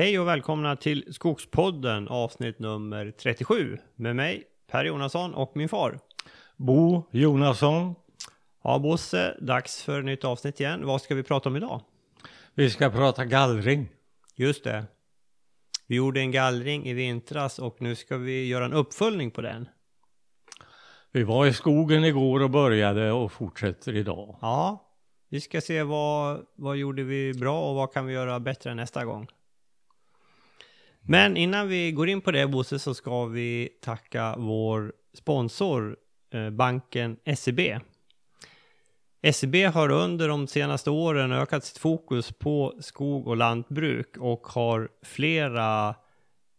Hej och välkomna till Skogspodden avsnitt nummer 37 med mig Per Jonasson och min far. Bo Jonasson. Ja Bosse, dags för nytt avsnitt igen. Vad ska vi prata om idag? Vi ska prata gallring. Just det. Vi gjorde en gallring i vintras och nu ska vi göra en uppföljning på den. Vi var i skogen igår och började och fortsätter idag. Ja, vi ska se vad, vad gjorde vi bra och vad kan vi göra bättre nästa gång. Men innan vi går in på det Bosse så ska vi tacka vår sponsor eh, banken SEB. SEB har under de senaste åren ökat sitt fokus på skog och lantbruk och har flera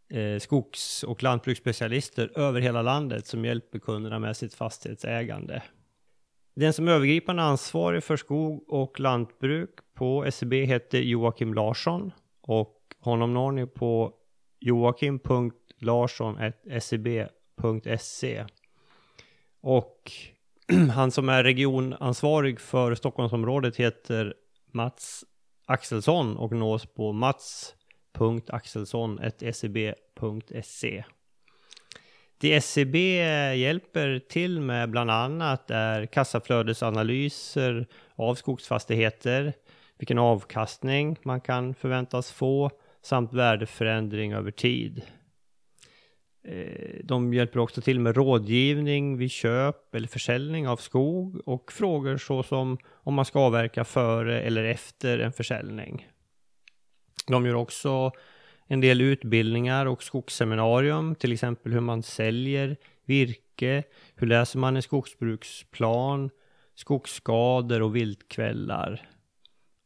eh, skogs och lantbruksspecialister över hela landet som hjälper kunderna med sitt fastighetsägande. Den som är övergripande ansvarig för skog och lantbruk på SEB heter Joakim Larsson och honom når ni på joakim.larsson.seb.se e. och han som är regionansvarig för Stockholmsområdet heter Mats Axelsson och nås på mats.axelsson.seb.se. E. Det SCB hjälper till med bland annat är kassaflödesanalyser av skogsfastigheter, vilken avkastning man kan förväntas få samt värdeförändring över tid. Eh, de hjälper också till med rådgivning vid köp eller försäljning av skog och frågor såsom om man ska avverka före eller efter en försäljning. De gör också en del utbildningar och skogsseminarium, till exempel hur man säljer virke, hur läser man en skogsbruksplan, skogsskador och viltkvällar.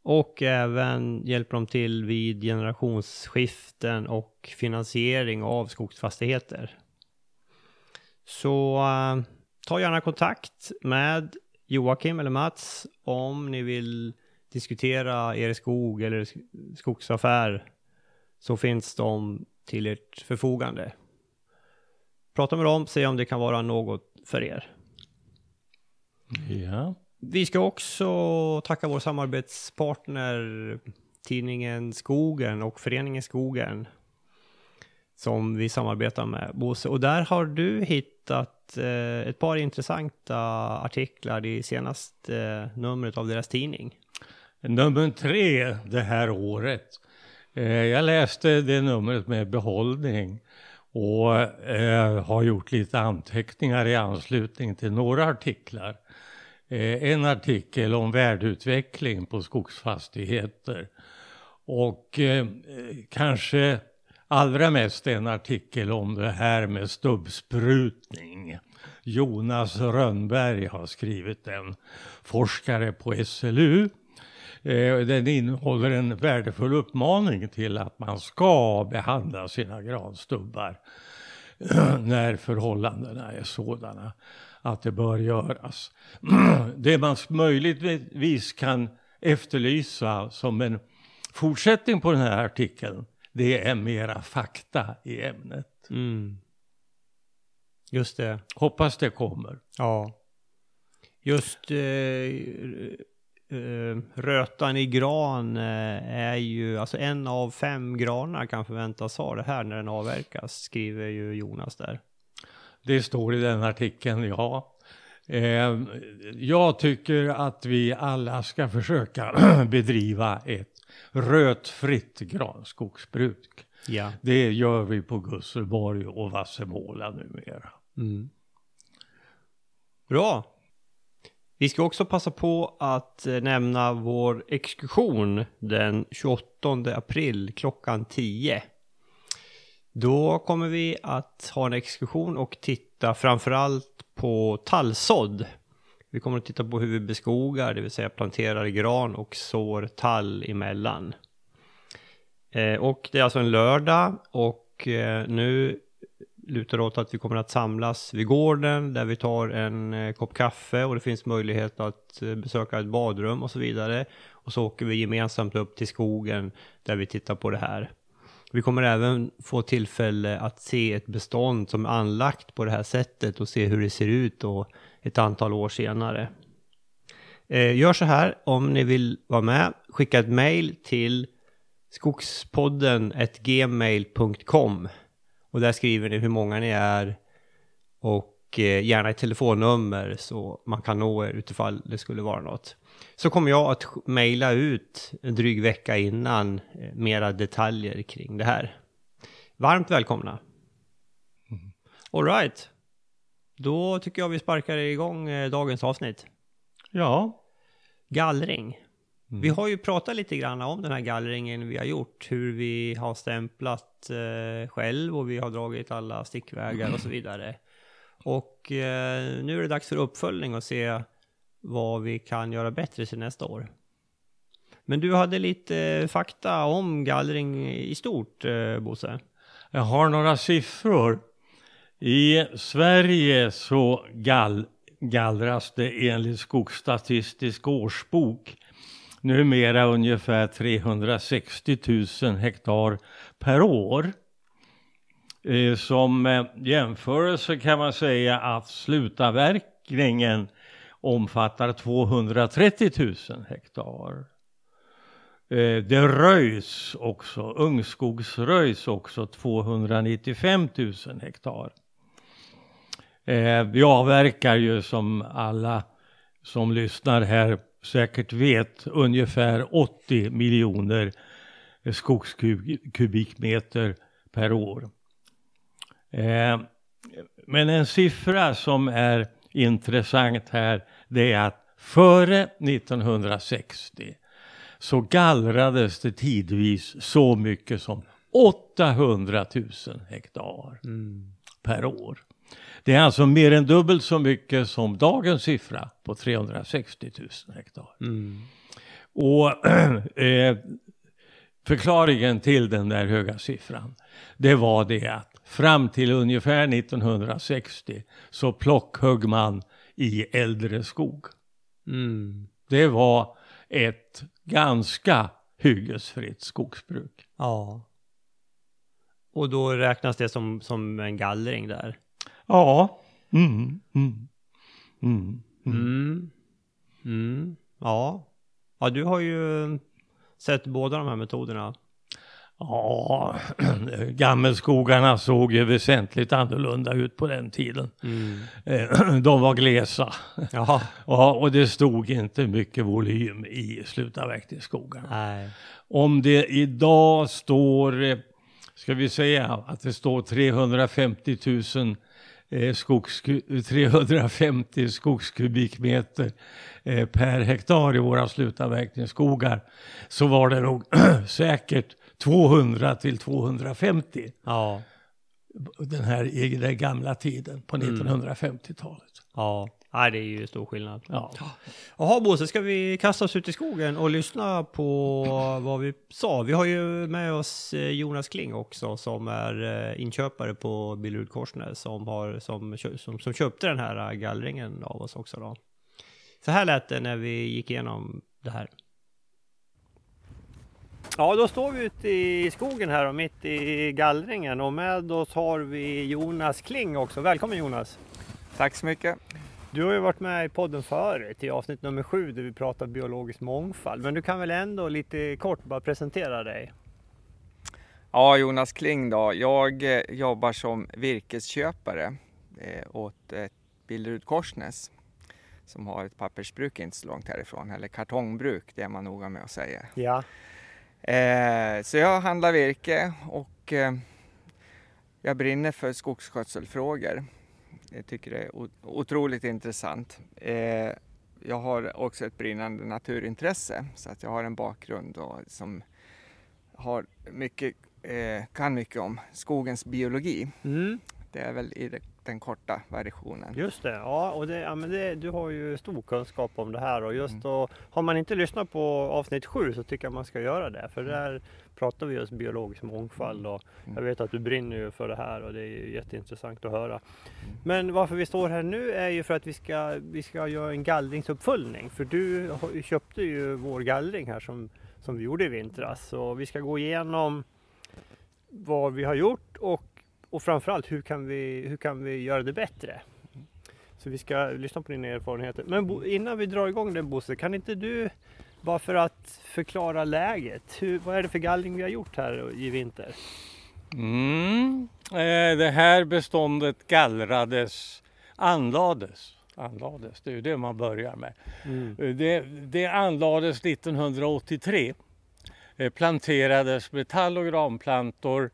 Och även hjälper de till vid generationsskiften och finansiering av skogsfastigheter. Så äh, ta gärna kontakt med Joakim eller Mats om ni vill diskutera er skog eller skogsaffär så finns de till ert förfogande. Prata med dem, se om det kan vara något för er. Ja. Vi ska också tacka vår samarbetspartner tidningen Skogen och föreningen Skogen som vi samarbetar med Bosse. Och där har du hittat eh, ett par intressanta artiklar i senaste eh, numret av deras tidning. Nummer tre det här året. Eh, jag läste det numret med behållning och eh, har gjort lite anteckningar i anslutning till några artiklar. Eh, en artikel om värdeutveckling på skogsfastigheter och eh, kanske allra mest en artikel om det här med stubbsprutning. Jonas Rönnberg har skrivit den, forskare på SLU. Eh, den innehåller en värdefull uppmaning till att man ska behandla sina granstubbar när förhållandena är sådana att det bör göras. Det man möjligtvis kan efterlysa som en fortsättning på den här artikeln, det är mera fakta i ämnet. Mm. Just det. Hoppas det kommer. Ja. Just eh, eh, rötan i gran eh, är ju, alltså en av fem granar kan förväntas ha det här när den avverkas, skriver ju Jonas där. Det står i den artikeln, ja. Eh, jag tycker att vi alla ska försöka bedriva ett rötfritt granskogsbruk. Ja. Det gör vi på Gusselborg och Vassemåla numera. Mm. Bra. Vi ska också passa på att eh, nämna vår exkursion den 28 april klockan 10. Då kommer vi att ha en exkursion och titta framförallt på tallsådd. Vi kommer att titta på hur vi beskogar, det vill säga planterar gran och sår tall emellan. Eh, och det är alltså en lördag och eh, nu lutar det åt att vi kommer att samlas vid gården där vi tar en eh, kopp kaffe och det finns möjlighet att eh, besöka ett badrum och så vidare. Och så åker vi gemensamt upp till skogen där vi tittar på det här. Vi kommer även få tillfälle att se ett bestånd som är anlagt på det här sättet och se hur det ser ut då ett antal år senare. Eh, gör så här om ni vill vara med. Skicka ett mail till skogspodden gmail.com och där skriver ni hur många ni är och eh, gärna ett telefonnummer så man kan nå er utifall det skulle vara något. Så kommer jag att mejla ut en dryg vecka innan eh, mera detaljer kring det här. Varmt välkomna! Mm. Alright, då tycker jag vi sparkar igång eh, dagens avsnitt. Ja. Gallring. Mm. Vi har ju pratat lite grann om den här gallringen vi har gjort, hur vi har stämplat eh, själv och vi har dragit alla stickvägar och så vidare. Och eh, nu är det dags för uppföljning och se vad vi kan göra bättre till nästa år. Men du hade lite eh, fakta om gallring i stort, eh, Bosse? Jag har några siffror. I Sverige så gall, gallras det enligt Skogsstatistisk årsbok numera ungefär 360 000 hektar per år. Eh, som jämförelse kan man säga att slutavverkningen omfattar 230 000 hektar. Eh, det röjs också, ungskogsröjs också 295 000 hektar. Eh, vi avverkar ju som alla som lyssnar här säkert vet ungefär 80 miljoner skogskubikmeter per år. Eh, men en siffra som är intressant här det är att före 1960 så gallrades det tidvis så mycket som 800 000 hektar mm. per år. Det är alltså mer än dubbelt så mycket som dagens siffra på 360 000 hektar. Mm. Och eh, förklaringen till den där höga siffran, det var det att fram till ungefär 1960 så plockhögg man i äldre skog. Mm. Det var ett ganska hyggesfritt skogsbruk. Ja. Och då räknas det som, som en gallring där? Ja. Mm. Mm. Mm. mm. mm. Ja. Ja, du har ju sett båda de här metoderna. Ja, gammelskogarna såg ju väsentligt annorlunda ut på den tiden. Mm. Eh, de var glesa. Jaha. Ja, och det stod inte mycket volym i slutavverkningsskogarna. Om det idag står, eh, ska vi säga att det står 350 000 eh, skogs, 350 skogskubikmeter per hektar i våra slutavverkningsskogar så var det nog säkert 200 till 250. Ja. Den här den gamla tiden på 1950-talet. Mm. Ja. Nej, det är ju stor skillnad. Ja. Jaha Bosse, ska vi kasta oss ut i skogen och lyssna på vad vi sa? Vi har ju med oss eh, Jonas Kling också som är eh, inköpare på Billerud Korsnäs som, har, som, som, som köpte den här gallringen av oss också då. Så här lät det när vi gick igenom det här. Ja, då står vi ute i skogen här och mitt i gallringen och med oss har vi Jonas Kling också. Välkommen Jonas! Tack så mycket! Du har ju varit med i podden förut i avsnitt nummer sju där vi pratar biologisk mångfald. Men du kan väl ändå lite kort bara presentera dig? Ja, Jonas Kling då. Jag eh, jobbar som virkesköpare eh, åt ett Billerud Korsnäs som har ett pappersbruk inte så långt härifrån, eller kartongbruk, det är man noga med att säga. Ja. Eh, så jag handlar virke och eh, jag brinner för skogsskötselfrågor. Jag tycker det är otroligt intressant. Eh, jag har också ett brinnande naturintresse så att jag har en bakgrund som har mycket, eh, kan mycket om skogens biologi. Mm. Det är väl i det den korta versionen. Just det, ja, och det, ja, det, du har ju stor kunskap om det här och just mm. då, har man inte lyssnat på avsnitt sju så tycker jag man ska göra det för mm. där pratar vi just biologisk mångfald och mm. jag vet att du brinner ju för det här och det är ju jätteintressant att höra. Mm. Men varför vi står här nu är ju för att vi ska, vi ska göra en gallringsuppföljning för du köpte ju vår gallring här som, som vi gjorde i vintras och vi ska gå igenom vad vi har gjort och och framförallt hur kan, vi, hur kan vi göra det bättre? Så vi ska lyssna på dina erfarenheter. Men Bo, innan vi drar igång det Bosse, kan inte du bara för att förklara läget. Hur, vad är det för gallring vi har gjort här i vinter? Mm. Eh, det här beståndet gallrades, anlades. Anlades, det är ju det man börjar med. Mm. Eh, Det, det anlades 1983. Eh, Planterades med tall och granplantor.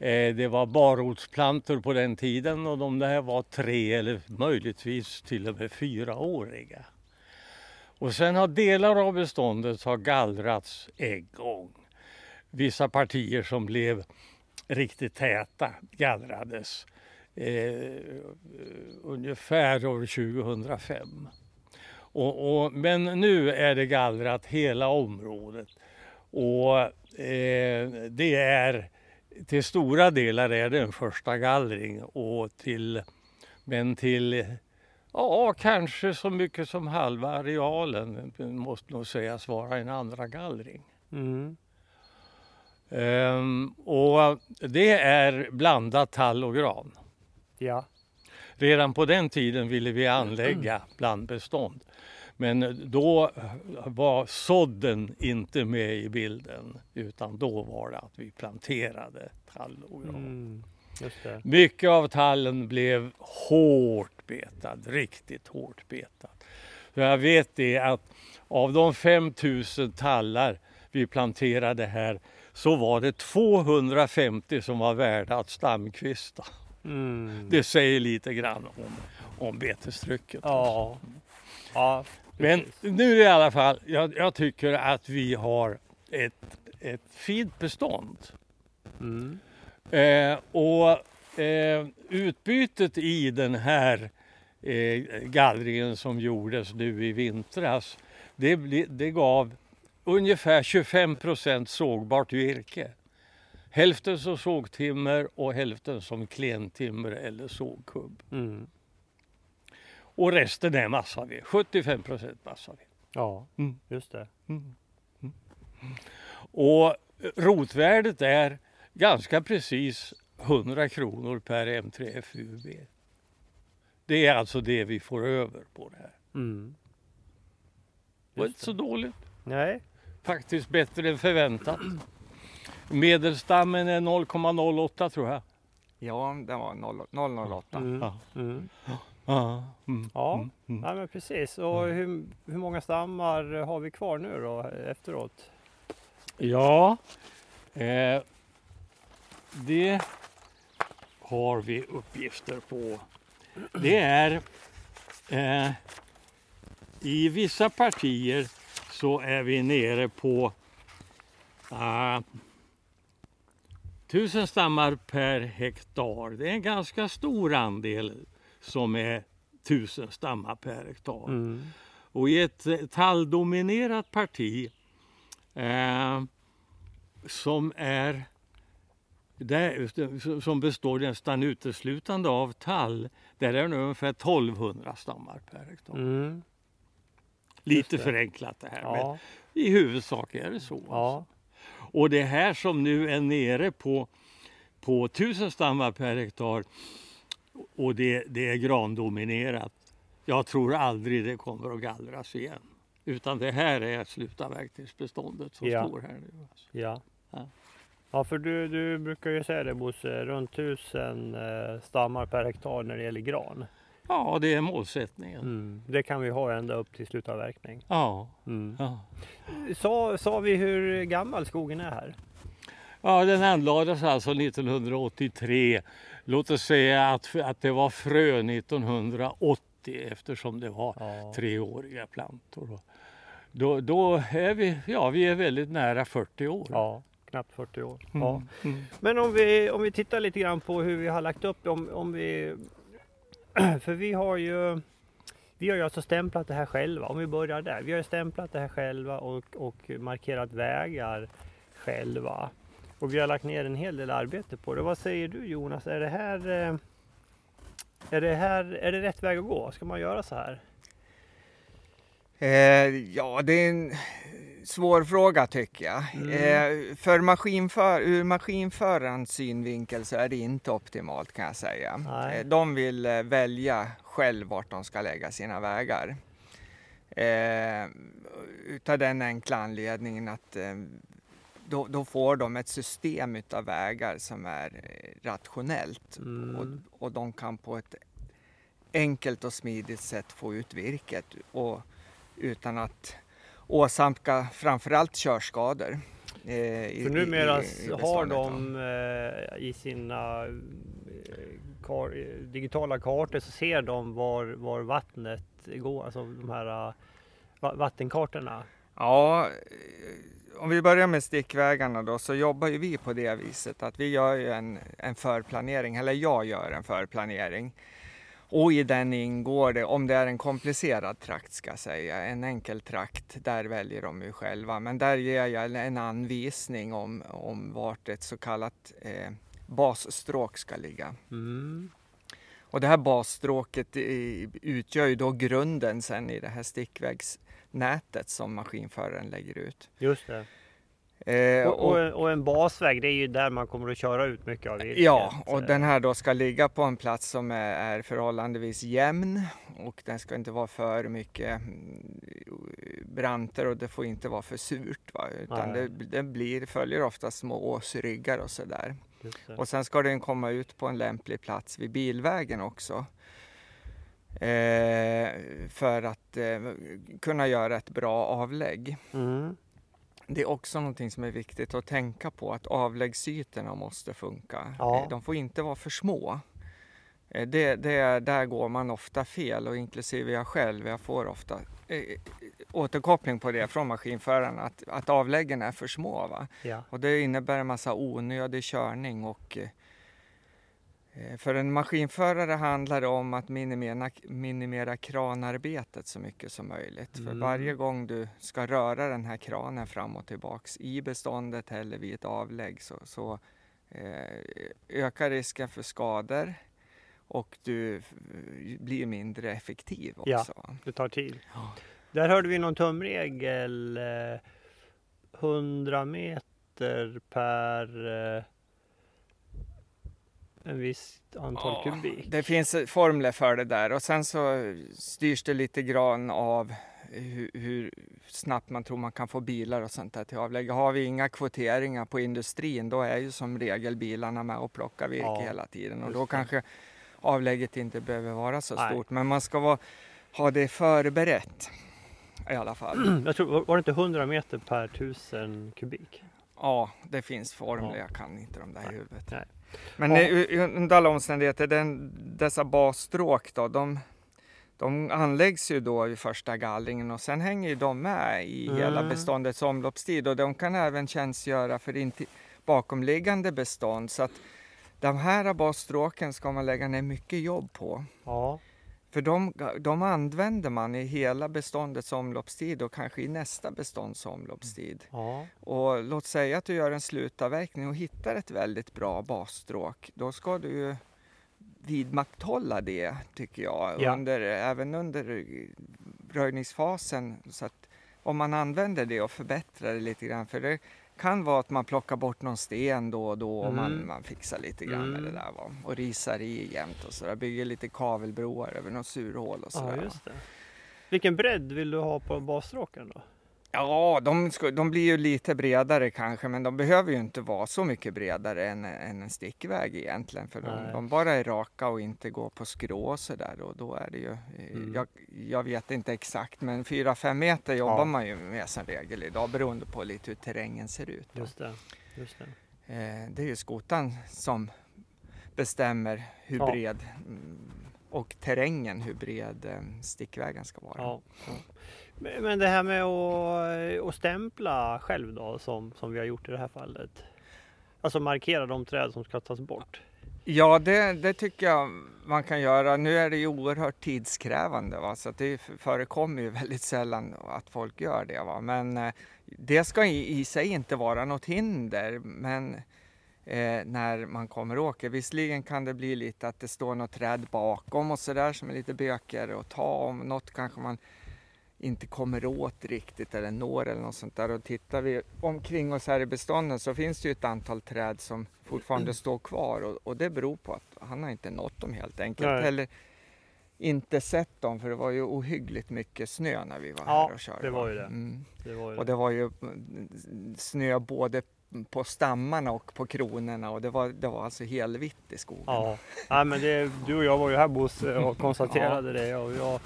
Eh, det var barrotsplantor på den tiden och de där var tre eller möjligtvis till och med fyraåriga. Och sen har delar av beståndet har gallrats en gång. Vissa partier som blev riktigt täta gallrades eh, ungefär år 2005. Och, och, men nu är det gallrat hela området och eh, det är till stora delar är det en första gallring och till, men till ja, kanske så mycket som halva arealen måste nog sägas vara en andra gallring. Mm. Ehm, och det är blandat tall och gran. Ja. Redan på den tiden ville vi anlägga blandbestånd. Men då var sådden inte med i bilden utan då var det att vi planterade tall och gran. Mm. Mycket av tallen blev hårt betad, riktigt hårt betad. Så jag vet det att av de 5000 tallar vi planterade här så var det 250 som var värda att stamkvista. Mm. Det säger lite grann om, om betestrycket. Ja. Ja. Men nu i alla fall, jag, jag tycker att vi har ett, ett fint bestånd. Mm. Eh, och eh, utbytet i den här eh, gallringen som gjordes nu i vintras, det, det gav ungefär 25 procent sågbart virke. Hälften som sågtimmer och hälften som klentimmer eller sågkubb. Mm. Och resten är massaved, 75 procent massaved. Ja, Mm. just det. Och rotvärdet är ganska precis 100 kronor per M3 FUB. Det är alltså det vi får över på det här. Mm. Och Just inte så dåligt. Nej. Faktiskt bättre än förväntat. Medelstammen är 0,08 tror jag. Ja, det var 0, 008. Mm. Ja. Mm. Ja, mm, Ja. mm, mm. Ja, men precis. Och hur, hur många stammar har vi kvar nu då efteråt? Ja, eh, det har vi uppgifter på. Det är eh, i vissa partier så är vi nere på uh, tusen stammar per hektar. Det är en ganska stor andel som är tusen stammar per hektar. Mm. Och i ett eh, talldominerat parti eh, som är där, som består nästan uteslutande av tall, där är det ungefär 1200 stammar per hektar. Mm. Lite det. förenklat det här, men Ja. i huvudsak är det så. Ja. Alltså. Och det här som nu är nere på, på 1000 stammar per hektar och det, det är grandominerat. Jag tror aldrig det kommer att gallras igen. Utan det här är slutavverkningsbeståndet som Ja. står här nu. Alltså. Ja. Ja. Ja, för du, du brukar ju säga det Bosse, runt tusen eh, stammar per hektar när det gäller gran. Ja, det är målsättningen. Mm. Det kan vi ha ända upp till slutavverkning. Ja, Mm. ja. Sa, sa vi hur gammal skogen är här? ja, den anlades alltså 1983. Låt oss säga att, att det var frö 1980 eftersom det var Ja. treåriga plantor. Då, då är vi, ja, vi är väldigt nära 40 år. Ja, knappt 40 år. Mm. Ja. Mm. Men om vi, om vi tittar lite grann på hur vi har lagt upp, om, om vi, för vi har ju vi har ju alltså stämplat det här själva, om vi börjar där. Vi har stämplat det här själva och, och markerat vägar själva. Och vi har lagt ner en hel del arbete på det. Vad säger du Jonas, är det här, eh, är det här är det rätt väg att gå? Ska man göra så här? Eh, ja, det är en svår fråga tycker jag. Mm. Eh, för maskinför, ur maskinförarens synvinkel så är det inte optimalt kan jag säga. Eh, de vill eh, välja själv vart de ska lägga sina vägar. Eh, utav den enkla anledningen att då, då, får de ett system utav vägar som är eh, rationellt mm. och, och de kan på ett enkelt och smidigt sätt få ut virket och utan att åsamka framförallt körskador. Eh, För numera i, i har de eh, i sina eh, kar, digitala kartor så ser de var, var vattnet går, alltså de här uh, vattenkartorna. Ja, om vi börjar med stickvägarna då så jobbar ju vi på det viset att vi gör ju en, en förplanering, eller jag gör en förplanering. Och i den ingår det, om det är en komplicerad trakt ska jag säga, en enkel trakt, där väljer de ju själva. Men där ger jag en anvisning om, om vart ett så kallat eh, basstråk ska ligga. Mm. Och det här basstråket utgör ju då grunden sen i det här stickvägsnätet som maskinföraren lägger ut. Just det. Eh, och, och, och, en basväg, det är ju där man kommer att köra ut mycket av virket. Ja, och den här då ska ligga på en plats som är, är förhållandevis jämn och den ska inte vara för mycket mm, branter och det får inte vara för surt. Va? Utan det, det, blir, följer ofta små åsryggar och sådär. Och sen ska den komma ut på en lämplig plats vid bilvägen också. Eh, för att eh, kunna göra ett bra avlägg. Mm det är också någonting som är viktigt att tänka på att avläggsytorna måste funka. Ja. Eh, de får inte vara för små. Eh, det, det, där går man ofta fel och inklusive jag själv, jag får ofta eh, återkoppling på det från maskinförarna att, att avläggen är för små. Va? Ja. Och det innebär en massa onödig körning och Eh, för en maskinförare handlar det om att minimera, minimera kranarbetet så mycket som möjligt. Mm. För varje gång du ska röra den här kranen fram och tillbaks i beståndet eller vid ett avlägg så, så eh, ökar risken för skador och du blir mindre effektiv också. Ja, det tar tid. Ja. Där hörde vi någon tumregel, 100 eh, meter per eh, en viss antal ja, kubik. Det finns formler för det där och sen så styrs det lite grann av hur, hur, snabbt man tror man kan få bilar och sånt där till avlägg. Har vi inga kvoteringar på industrin då är ju som regel bilarna med och plockar virke ja, hela tiden och då kanske avlägget inte behöver vara så Nej. stort. Men man ska vara, ha det förberett i alla fall. Jag tror, var det inte 100 meter per tusen kubik? Ja, det finns formler. Ja. Jag kan inte de där i huvudet. Nej. Men ja. under alla omständigheter, den, dessa basstråk då, de, de anläggs ju då vid första gallringen och sen hänger de med i mm. hela beståndets omloppstid och de kan även tjänstgöra för inti, bakomliggande bestånd. Så att de här basstråken ska man lägga ner mycket jobb på. Ja. För de, de använder man i hela beståndets omloppstid och kanske i nästa bestånds omloppstid. Ja. Och låt säga att du gör en slutavverkning och hittar ett väldigt bra basstråk. Då ska du vidmakthålla det tycker jag, ja. under, även under röjningsfasen. Så att om man använder det och förbättrar det lite grann. För det kan vara att man plockar bort någon sten då och då och mm. man, man fixar lite grann mm. med det mm. där va? och risar i jämt och sådär. Bygger lite kavelbroar över något surhål och sådär. Ja. Vilken bredd vill du ha på basstråken då? Ja, de, ska, de blir ju lite bredare kanske, men de behöver ju inte vara så mycket bredare än, än en stickväg egentligen. För de, de, bara är raka och inte går på skrå och sådär. Och då är det ju, mm. jag, jag, vet inte exakt, men 4-5 meter jobbar ja. man ju med som regel idag beroende på lite hur terrängen ser ut. Just det. Just det. Eh, det är ju skotan som bestämmer hur ja. bred mm, och terrängen, hur bred eh, stickvägen ska vara. Ja. Men det här med att, att stämpla själv då som, som vi har gjort i det här fallet. Alltså markera de träd som ska tas bort. Ja, det, det tycker jag man kan göra. Nu är det ju oerhört tidskrävande, va? så det förekommer ju väldigt sällan att folk gör det. Va? Men eh, det ska i, i sig inte vara något hinder. Men eh, när man kommer och åker. Visserligen kan det bli lite att det står något träd bakom och sådär som är lite bökigare att ta om. Något kanske man inte kommer åt riktigt eller når eller något sånt där. Och tittar vi omkring oss här i bestånden så finns det ju ett antal träd som fortfarande står kvar och, och det beror på att han har inte nått dem helt enkelt. Eller inte sett dem för det var ju ohyggligt mycket snö när vi var Ja, här och körde. det var ju det. Mm. Det var ju Och det var ju mm, snö både på stammarna och på kronorna och det var, det var alltså helvitt i skogen. Ja, ja men det, du och jag var ju här Bosse och konstaterade det. Och jag,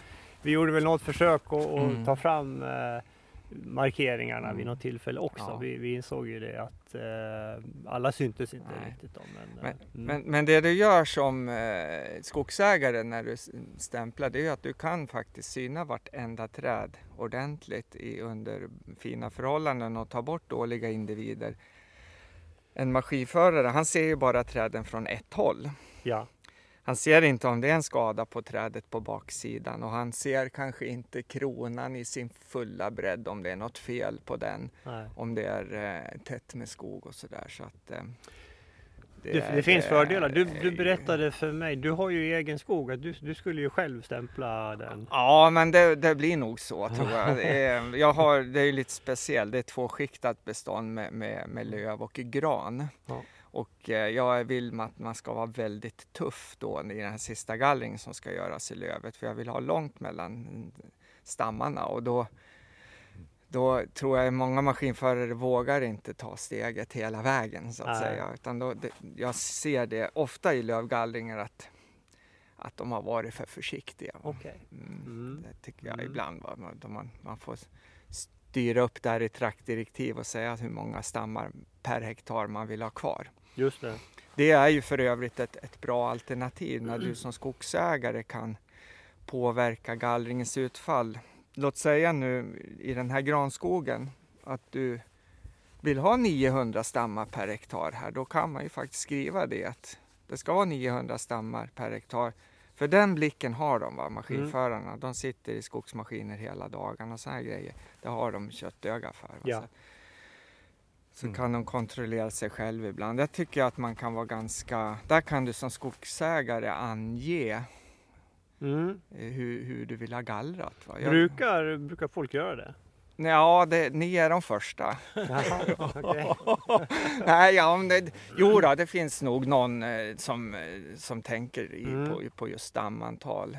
vi gjorde väl något försök att Mm. ta fram eh, markeringarna vid Mm. något tillfälle också. Ja. Vi, vi insåg ju det att eh, alla syntes inte Nej. riktigt. Då, men, Men, eh, men, men det du gör som eh, skogsägare när du stämplar det är ju att du kan faktiskt syna vartenda träd ordentligt i, under fina förhållanden och ta bort dåliga individer. En maskinförare han ser ju bara träden från ett håll. ja, Han ser inte om det är en skada på trädet på baksidan och han ser kanske inte kronan i sin fulla bredd om det är något fel på den. nej. Om det är eh, tätt med skog och sådär. Så att, eh, Det, det, är, finns eh, fördelar. Du, du berättade för mig, du har ju egen skog, att du, du skulle ju själv stämpla den. Ja, men det, det blir nog så tror jag. Det är, jag har, det är lite speciellt. Det är tvåskiktat bestånd med, med, med löv och gran. Ja. Och eh, jag vill att man ska vara väldigt tuff då i den här sista gallringen som ska göras i lövet. För jag vill ha långt mellan stammarna och då, då tror jag många maskinförare vågar inte ta steget hela vägen så att Nej. säga. Utan då, det, jag ser det ofta i lövgallringar att, att de har varit för försiktiga. Okej. Mm. Mm. Det tycker jag Mm. ibland. Va? Man, man, får styra upp där i traktdirektiv och säga hur många stammar per hektar man vill ha kvar. Just det. Det är ju för övrigt ett, ett bra alternativ när du som skogsägare kan påverka gallringens utfall. Låt säga nu i den här granskogen att du vill ha 900 stammar per hektar här. Då kan man ju faktiskt skriva det att det ska vara 900 stammar per hektar. För den blicken har de, va? maskinförarna. De sitter i skogsmaskiner hela dagarna och här grejer. Det har de köttöga för. Ja. Så, så Mm. kan de kontrollera sig själv ibland. Jag tycker att man kan vara ganska... Där kan du som skogsägare ange Mm. eh, hur, hur du vill ha gallrat. Va? Jag- Brukar, brukar folk göra det? Ja, det, ni är de första. Nej, ja, men det, jo då, det finns nog någon eh, som, eh, som tänker i, Mm. på, på just stamantal.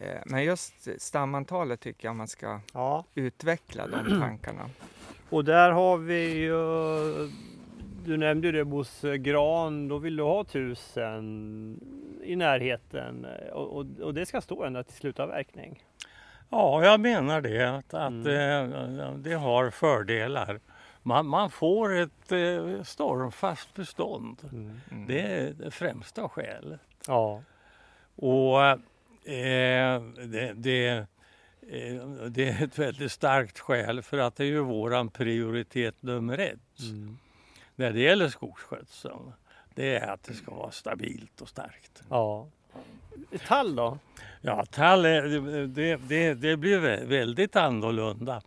Eh, men just stamantalet tycker jag man ska Ja, utveckla de tankarna. och där har vi ju, du nämnde ju det Bosse, gran, då vill du ha tusen i närheten och, och, och det ska stå ända till slutavverkning. Ja, jag menar det. Att, att Mm. eh, det har fördelar. Man, man får ett eh, stormfast bestånd. Mm. Det är det främsta skälet. Ja, Och eh, det, det, eh, det är ett väldigt starkt skäl för att det är ju våran prioritet nummer ett mm. när det gäller skogsskötseln. Det är att det ska vara stabilt och starkt. ja. Tall då? Ja, tall är, det, det, det blir vä- väldigt annorlunda.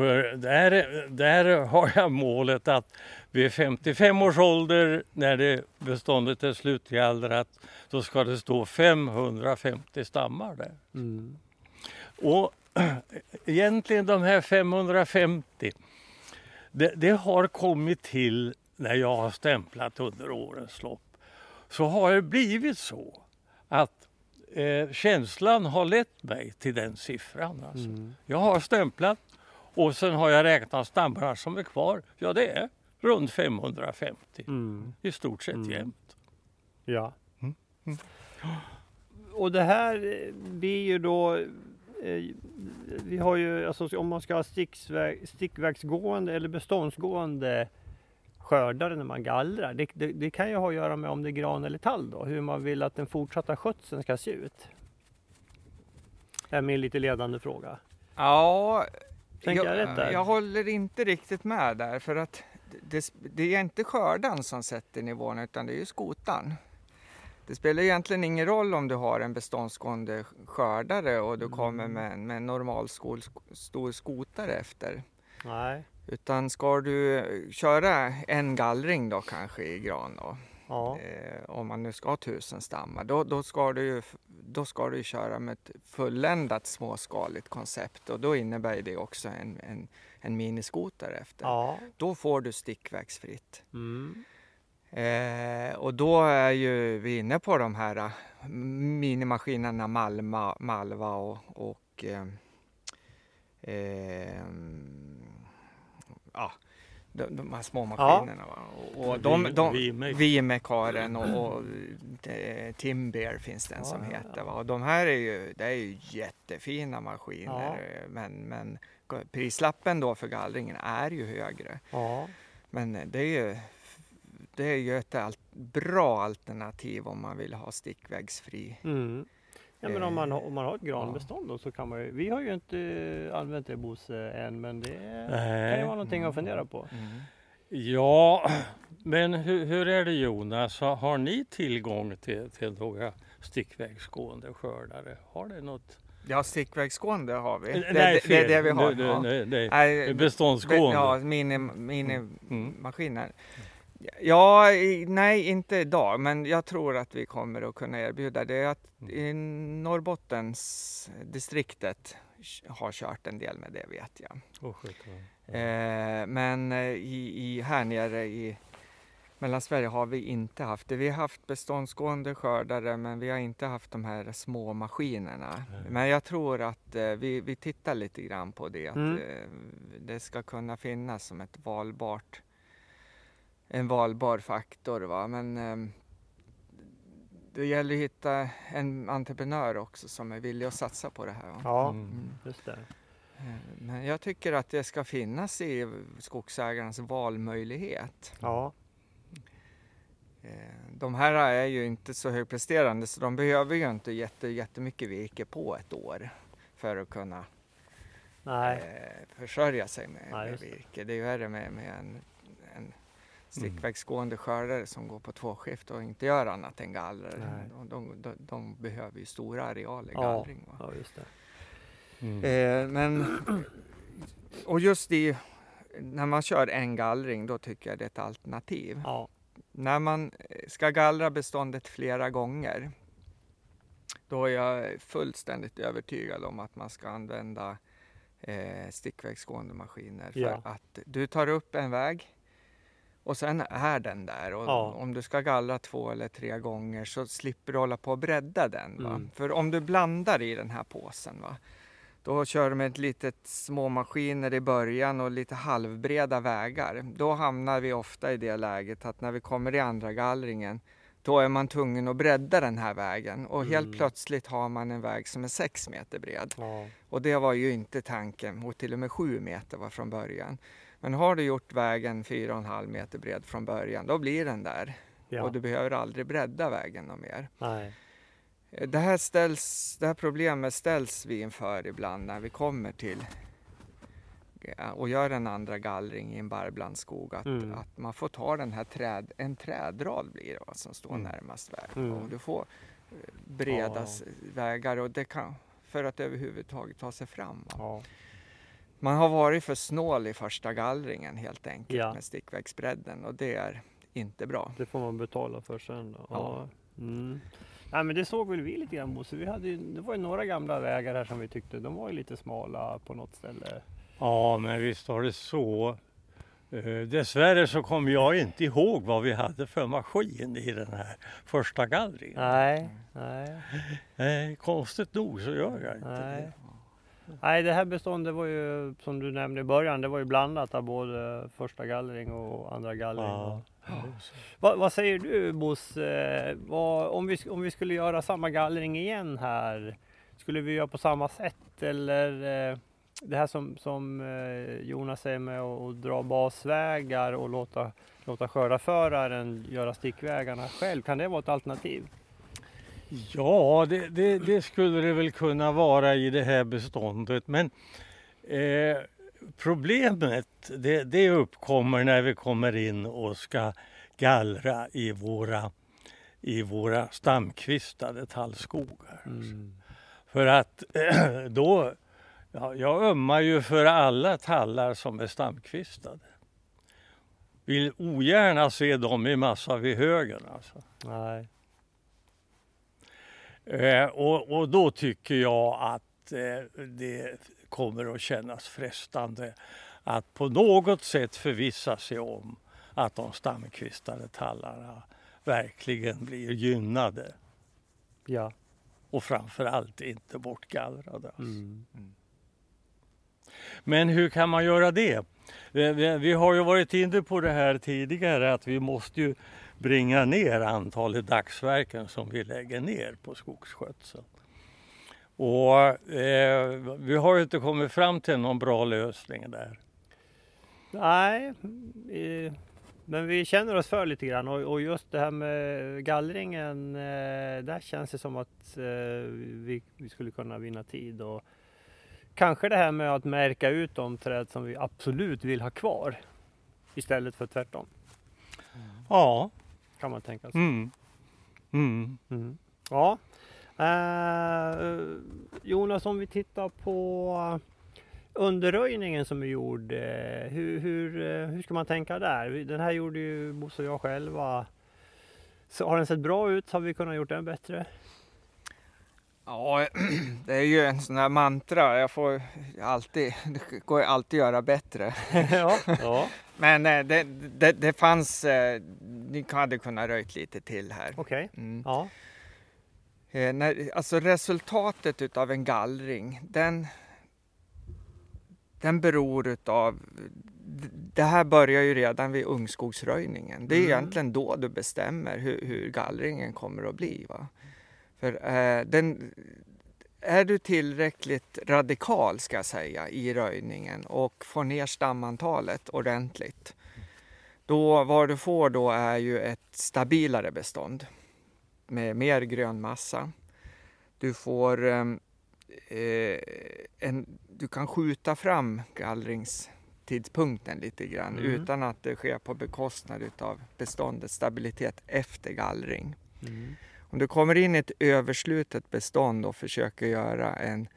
För där, där har jag målet att vid 55 års ålder när det beståndet är slutgallrat så ska det stå 550 stammar där. Mm. Och egentligen de här 550 det, det har kommit till när jag har stämplat under årens lopp. Så har det blivit så att eh, känslan har lett mig till den siffran. Alltså. Mm. Jag har stämplat och sen har jag räknat stammarna som är kvar. Ja, det är runt 550 Mm. i stort sett Mm. jämt. Ja. Mm. Mm. Och det här eh, blir ju då eh, vi har ju, alltså om man ska ha stickväg, stickvägsgående eller beståndsgående skördare när man gallrar. Det, det, det kan ju ha att göra med om det är gran eller tall då, hur man vill att den fortsatta skötseln ska se ut. Det är min lite ledande fråga. Ja, Tänker jag rätt där? jag håller inte riktigt med där för att det, det är inte skördan som sätter nivån utan det är ju skotan. Det spelar egentligen ingen roll om du har en beståndsgående skördare och du kommer Mm. med, en- med en normal skol, stor skotare efter. Nej. Utan ska du köra en gallring då kanske i gran då, Ja. eh, om man nu ska ha tusen stammar, då, då, ska du, ju- då ska du köra med ett fulländat småskaligt koncept och då innebär det också en, en, en miniskoter efter. Ja. Då får du stickvägsfritt. Mm. Eh, och då är ju vi inne på de här eh, minimaskinerna Malma, Malva och, och eh, eh, ja, de, de här små maskinerna. Ja. Och, och de, de, Vimekaren och, och eh, Timber finns det en som ja, heter. Va? Och de här är ju, det är ju jättefina maskiner men, men prislappen då för gallringen är ju högre. Men det är ju det är ju ett bra alternativ om man vill ha stickvägsfri. Mm. Ja, men om man, om man har ett granbestånd då så kan man ju, vi har ju inte använt det Bosse än men det Nej. kan ju vara någonting att fundera på. Mm. Ja, men hur, hur, är det Jonas, har ni tillgång till, till några stickvägsgående skördare? Har det något? Ja, stickvägsgående har vi. Det, nej, det, det är det vi har. Nej, nej, nej, nej. Beståndsgående. Ja, minimaskiner. Mini mm. Ja, nej inte idag, men jag tror att vi kommer att kunna erbjuda det. Att mm. I Norrbottens distriktet har kört en del med det vet jag. Oh, eh, men eh, i, i, här nere i Mellansverige har vi inte haft det. Vi har haft beståndsgående skördare men vi har inte haft de här små maskinerna. Mm. Men jag tror att eh, vi, vi tittar lite grann på det. Att mm. eh, det ska kunna finnas som ett valbart en valbar faktor. Va? Men eh, det gäller att hitta en entreprenör också som är villig att satsa på det här. Va? Ja, mm. mm. just det. Eh, men jag tycker att det ska finnas i skogsägarens valmöjlighet. Ja. Eh, de här är ju inte så högpresterande så de behöver ju inte jätte, jättemycket virke på ett år för att kunna Nej. Eh, försörja sig med, Nej, med virke. Det är ju värre med, med en stickvägsgående skördare som går på tvåskift och inte gör annat än gallrar. De, de, de, de, behöver ju stora arealer gallring. Ja, ja, just det. Mm. Eh, men, och just i, när man kör en gallring då tycker jag det är ett alternativ. Ja. När man ska gallra beståndet flera gånger då är jag fullständigt övertygad om att man ska använda eh, stickvägsgående maskiner. För ja. att du tar upp en väg och sen är den där och ja. om du ska gallra två eller tre gånger så slipper du hålla på och bredda den. Mm. För om du blandar i den här påsen va? Då kör du med ett litet små maskiner i början och lite halvbreda vägar. Då hamnar vi ofta i det läget att när vi kommer i andra gallringen då är man tvungen att bredda den här vägen och mm. helt plötsligt har man en väg som är 6 meter bred. Ja. Och det var ju inte tanken och till och med 7 meter var från början. Men har du gjort vägen 4,5 meter bred från början, då blir den där. Ja. Och du behöver aldrig bredda vägen något mer. Nej. Det, här ställs, det här problemet ställs vi inför ibland när vi kommer till och gör en andra gallring i en barrblandskog. Att, mm. att man får ta den här träd, en trädrad blir det som står mm. närmast vägen. Mm. Och du får eh, breda ja. vägar och det kan, för att överhuvudtaget ta sig fram. Ja. Man har varit för snål i första gallringen helt enkelt ja. med stickvägsbredden och det är inte bra. Det får man betala för sen. Då. Ja. Mm. Nej, men det såg väl vi lite grann Bosse. Vi hade, det var ju några gamla vägar här som vi tyckte de var ju lite smala på något ställe. Ja, men visst var det så. Uh, dessvärre så kommer jag inte ihåg vad vi hade för maskin i den här första gallringen. Nej, nej. nej konstigt nog så gör jag inte nej. det. Nej, det här beståndet var ju som du nämnde i början, det var ju blandat av både första gallring och andra gallring. Ja. Ja. Vad, vad, säger du Bosse, om, vi, om vi skulle göra samma gallring igen här, skulle vi göra på samma sätt eller eh, det här som, som eh, Jonas säger med att dra basvägar och låta, låta skördarföraren göra stickvägarna själv, kan det vara ett alternativ? Ja, det, det, det, skulle det väl kunna vara i det här beståndet. Men eh, problemet det, det, uppkommer när vi kommer in och ska gallra i våra, i våra stamkvistade tallskogar. Mm. För att då, ja, jag ömmar ju för alla tallar som är stamkvistade. Vill ogärna se dem i massa vid högen alltså. Nej. Eh, och, och, då tycker jag att eh, det kommer att kännas frestande att på något sätt förvissa sig om att de stamkvistade tallarna verkligen blir gynnade Ja. och framförallt inte bortgallrade. Mm. Men hur kan man göra det? Vi har ju varit inne på det här tidigare att vi måste ju bringa ner antalet dagsverken som vi lägger ner på skogsskötsel. Och eh, vi har ju inte kommit fram till någon bra lösning där. Nej, eh, men vi känner oss för lite grann och, och just det här med gallringen, eh, där känns det som att eh, vi, vi skulle kunna vinna tid. Och kanske det här med att märka ut de träd som vi absolut vill ha kvar istället för tvärtom, Ja. Kan man tänka sig. Mm. Mm. Mm. Ja. Eh, Jonas, om vi tittar på underröjningen som är gjord. eh, hur, hur, eh, hur ska man tänka där? Den här gjorde ju Bosse och jag själva. Så har den sett bra ut? Har vi kunnat gjort den bättre? Ja, det är ju en sån här mantra. Jag får alltid, det går ju alltid att göra bättre. ja. ja. Men eh, det, det, det fanns, eh, ni hade kunnat röjt lite till här. Okej. Mm. Ja. Eh, när, alltså resultatet utav en gallring, den, den beror utav... Det här börjar ju redan vid ungskogsröjningen. Det är Mm. egentligen då du bestämmer hur, hur gallringen kommer att bli. Va? För eh, den, är du tillräckligt radikal ska jag säga i röjningen och får ner stamantalet ordentligt. Då, vad du får då är ju ett stabilare bestånd med mer grön massa. Du får ehm, eh, en, du kan skjuta fram gallringstidpunkten lite grann Mm. utan att det sker på bekostnad utav beståndets stabilitet efter gallring. Mm. Om du kommer in i ett överslutet bestånd och försöker göra en,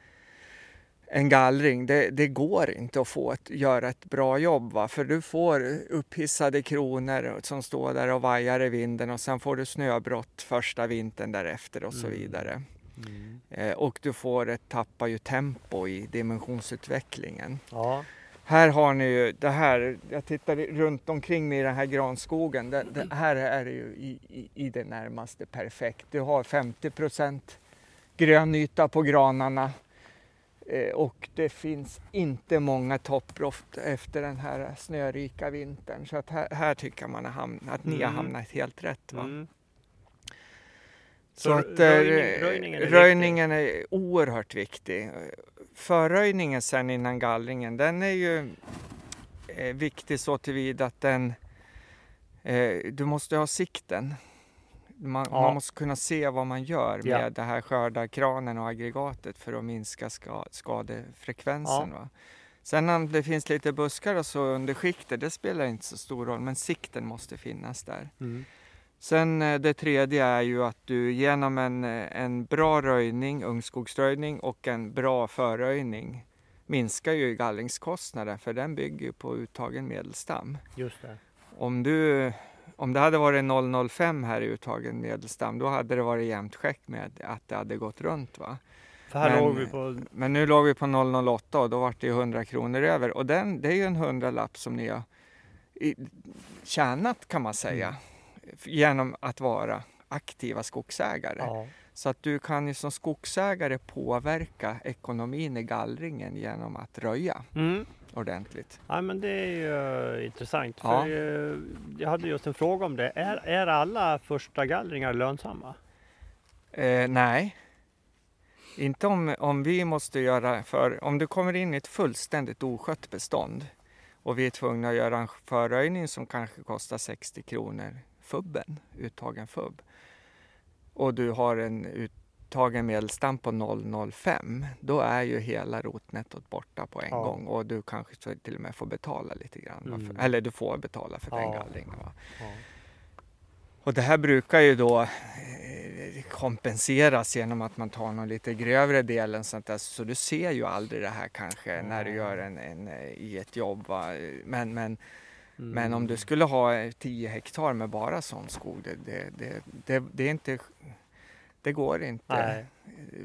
en gallring, det, det går inte att få ett, göra ett bra jobb. Va? För du får upphissade kronor som står där och vajar i vinden och sen får du snöbrott första vintern därefter och så Mm. vidare. Mm. Eh, och du får ett, tappar ju tempo i dimensionsutvecklingen. Ja. Här har ni ju det här, jag tittar runt omkring mig i den här granskogen. Det, det här är ju i, i, i det närmaste perfekt. Du har 50% grönyta på granarna eh, och det finns inte många topploft efter den här snörika vintern. Så att här, här tycker man att ni har Mm. hamnat helt rätt. Va? Mm. Så, Så att eh, röjning- röjningen är röjningen är oerhört viktig. Förröjningen sen innan gallringen, den är ju eh, viktig så tillvida att den, eh, du måste ha sikten. Man, Ja. man måste kunna se vad man gör med Ja. det här skördarkranen och aggregatet för att minska ska, skadefrekvensen. Va? Sen om det finns lite buskar och så under skiktet, det spelar inte så stor roll, men sikten måste finnas där. Mm. Sen eh, det tredje är ju att du genom en, eh, en bra röjning, ungskogsröjning och en bra förröjning minskar ju gallringskostnaden för den bygger ju på uttagen medelstam. Just det. Om, du, om det hade varit 005 här i uttagen medelstam då hade det varit jämnt skäck med att det hade gått runt. Va? Men- låg vi på... Men nu låg vi på 008 och då var det ju 100 kronor över och den, det är ju en hundralapp som ni har i, tjänat kan man säga genom att vara aktiva skogsägare. Ja. Så att du kan ju som skogsägare påverka ekonomin i gallringen genom att röja Mm. ordentligt. Ja, men det är ju intressant. Ja. För, jag hade just en fråga om det. Är, är alla första gallringar lönsamma? Eh, nej, inte om, om vi måste göra för om du kommer in i ett fullständigt oskött bestånd och vi är tvungna att göra en förröjning som kanske kostar 60 kronor fubben, uttagen fubb och du har en uttagen medelstam på 0,05 då är ju hela rotnettot borta på en Ja. gång och du kanske till och med får betala lite grann. Mm. För, eller du får betala för den Ja. gallringen. Va? Ja. Och det här brukar ju då eh, kompenseras genom att man tar någon lite grövre del. än Sånt där. Så du ser ju aldrig det här kanske när du gör en, en eh, i ett jobb. Va? Men, men, Mm. men om du skulle ha eh, 10 hektar med bara sån skog, det, det, det, det, det är inte det går inte Nej.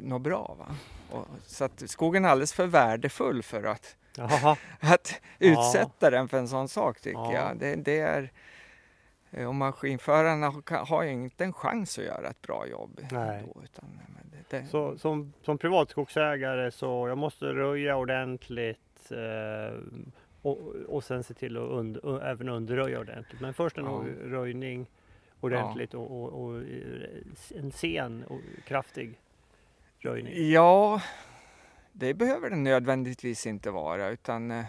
något bra. Va? Och, så att skogen är alldeles för värdefull för att, att Ja. utsätta den för en sån sak tycker Ja. jag. Det, det är, Eh, Och maskinförarna har- ju inte en chans att göra ett bra jobb. Nej. Då, utan, det, det, Så som, som privatskogsägare så jag måste röja ordentligt eh, och, och sen se till att und, och även underröja ordentligt. Men först en Ja. röjning ordentligt och, och, och eh, en sen och kraftig röjning. Ja, det behöver det nödvändigtvis inte vara utan eh,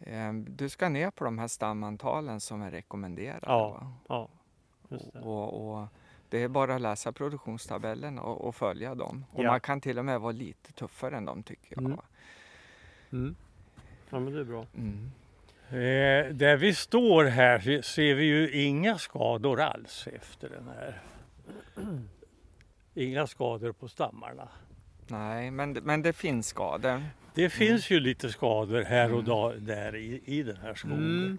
eh, du ska ner på de här stamantalen som är rekommenderade. Ja. Ja, just det. Och, och det är bara att läsa produktionstabellen och, och följa dem. Och Ja. man kan till och med vara lite tuffare än dem tycker jag. Mm. Mm. Ja men det är bra. Mm. Eh, där vi står här se- ser vi ju inga skador alls efter den här. Inga skador på stammarna. Nej, men, det- men det finns skador. Det finns ju lite skador här och Mm. da- där i, i den här skogen. Mm.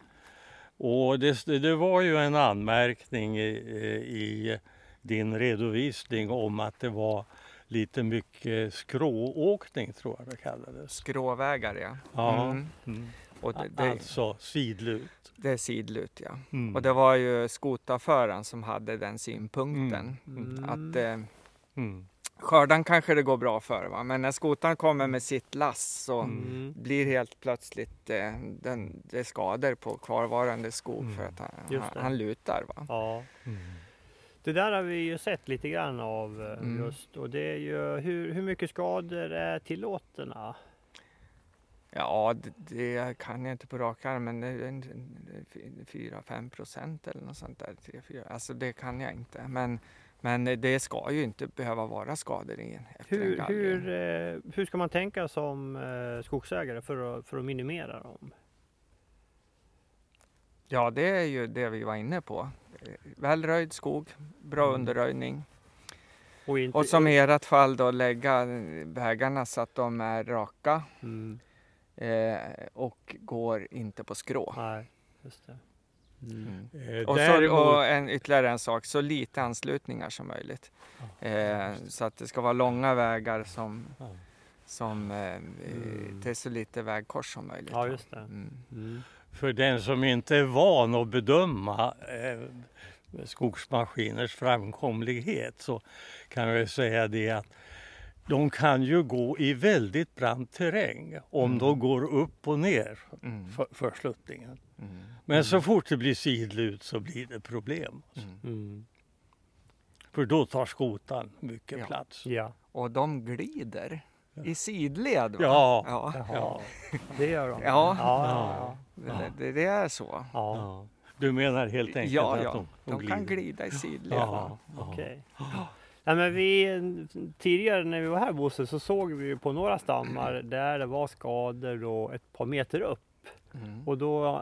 Och det, det var ju en anmärkning i, i din redovisning om att det var lite mycket skrååkning tror jag det kallades. Skråvägar ja. Ja. Mm. Mm. Och det, det, Alltså sidlut. det är sidlut ja. Mm. Och det var ju skotaföraren som hade den synpunkten. Mm. Att eh, Mm. skördan kanske det går bra för va? men när skotaren kommer med sitt lass så Mm. blir helt plötsligt eh, den, det skador på kvarvarande skog Mm. för att han, han, han lutar. Va? Ja. Mm. Det där har vi ju sett lite grann av eh, Mm. just och det är ju hur, hur mycket skador är tillåtna? Ja, det, det kan jag inte på rak arm, men det är en- en- 4-5 procent eller något sånt där. 3, 4. Alltså det kan jag inte. Men, men det ska ju inte behöva vara skador i en, efter en Hur, gallring. hur, eh, hur ska man tänka som eh, skogsägare för att, för att minimera dem? Ja, det är ju det vi var inne på. Eh, Välröjd skog, bra Mm. underröjning. Och, inte, Och som i ert fall då lägga vägarna så att de är raka Mm, eh, och går inte på skrå. nej, just det. Mm. Eh, Och, så, och en, ytterligare en sak, så lite anslutningar som möjligt. Eh, så att det ska vara långa vägar som, Ja. som eh, Mm. är så lite vägkors som möjligt. Ja, just det. Mm. Mm. För den som inte är van att bedöma eh, skogsmaskiners framkomlighet så kan jag säga det att de kan ju gå i väldigt brant terräng om Mm. de går upp och ner Mm. för, för sluttningen. Mm. Men så fort det blir sidlut så blir det problem. Mm. Mm. För då tar skotan mycket Ja. plats. Ja, Och de glider i sidled. Va? Ja. Ja. Ja. det gör de. Ja. ja, ja, Det, det, det är så. ja. ja. Ja. Du menar helt enkelt Ja, att ja. de, De, kan glida i sidled. Ja, va? ja. Men vi, tidigare när vi var här Bosse så såg vi på några stammar där det var skador då ett par meter upp. Mm. Och då eh,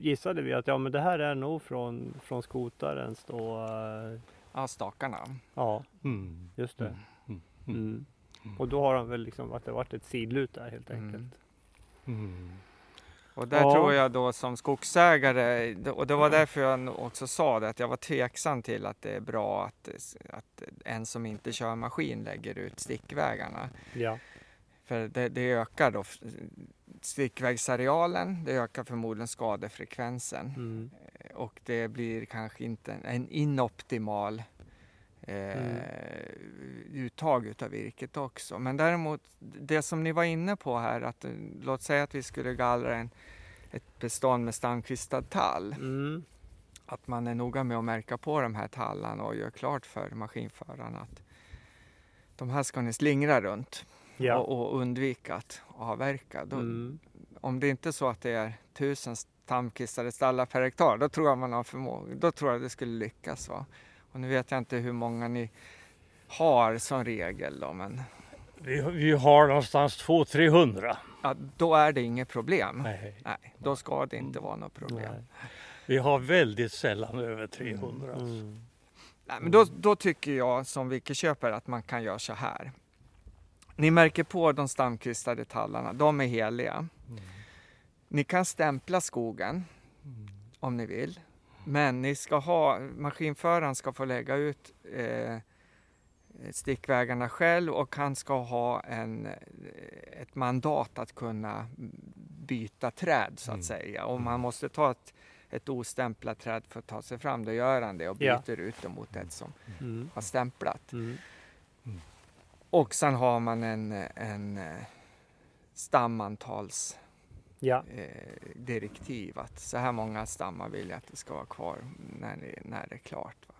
gissade vi att ja men det här är nog från, från skotarens då. eh, Ja, stakarna. Ja, Mm. just det. Mm. Mm. Mm. Och då har de väl liksom att det varit ett sidlut där helt Mm. enkelt. Mm. Och där Ja. tror jag då som skogsägare, och det var därför jag också sa det, att jag var tveksam till att det är bra att, att en som inte kör maskin lägger ut stickvägarna. Ja. För det, det ökar då stickvägsarealen, det ökar förmodligen skadefrekvensen Mm. och det blir kanske inte en inoptimal eh, Mm. uttag utav virket också. Men däremot det som ni var inne på här, att eh, låt säga att vi skulle gallra en, ett bestånd med stamkvistad tall. Mm. Att man är noga med att märka på de här tallarna och gör klart för maskinförarna att de här ska ni slingra runt Ja. och, och undvika att avverka. Då, Mm. Om det inte är så att det är tusen stamkvistade stallar per hektar, då tror jag man har förmåga. Då tror jag det skulle lyckas. Va? Och nu vet jag inte hur många ni har som regel då, men Vi, vi har någonstans 200-300. ja, då är det inget problem. Nej. Nej, då ska det inte vara något problem. Nej. Vi har väldigt sällan över 300. alltså. Mm. Nej, men då, då tycker jag som virkesköpare att man kan göra så här. Ni märker på de stamkvistade tallarna, de är heliga. Mm. Ni kan stämpla skogen om ni vill. Men ni ska ha, maskinföraren ska få lägga ut eh, stickvägarna själv och han ska ha en, eh, ett mandat att kunna byta träd så att Mm. säga. Och man måste ta ett ett ostämplat träd för att ta sig fram, då gör han det och Ja. byter ut det mot ett som Mm. har stämplat. Mm. Och sen har man en, en eh, stammantals Ja. eh, direktiv att så här många stammar vill jag att det ska vara kvar när, ni, när det är klart. Va?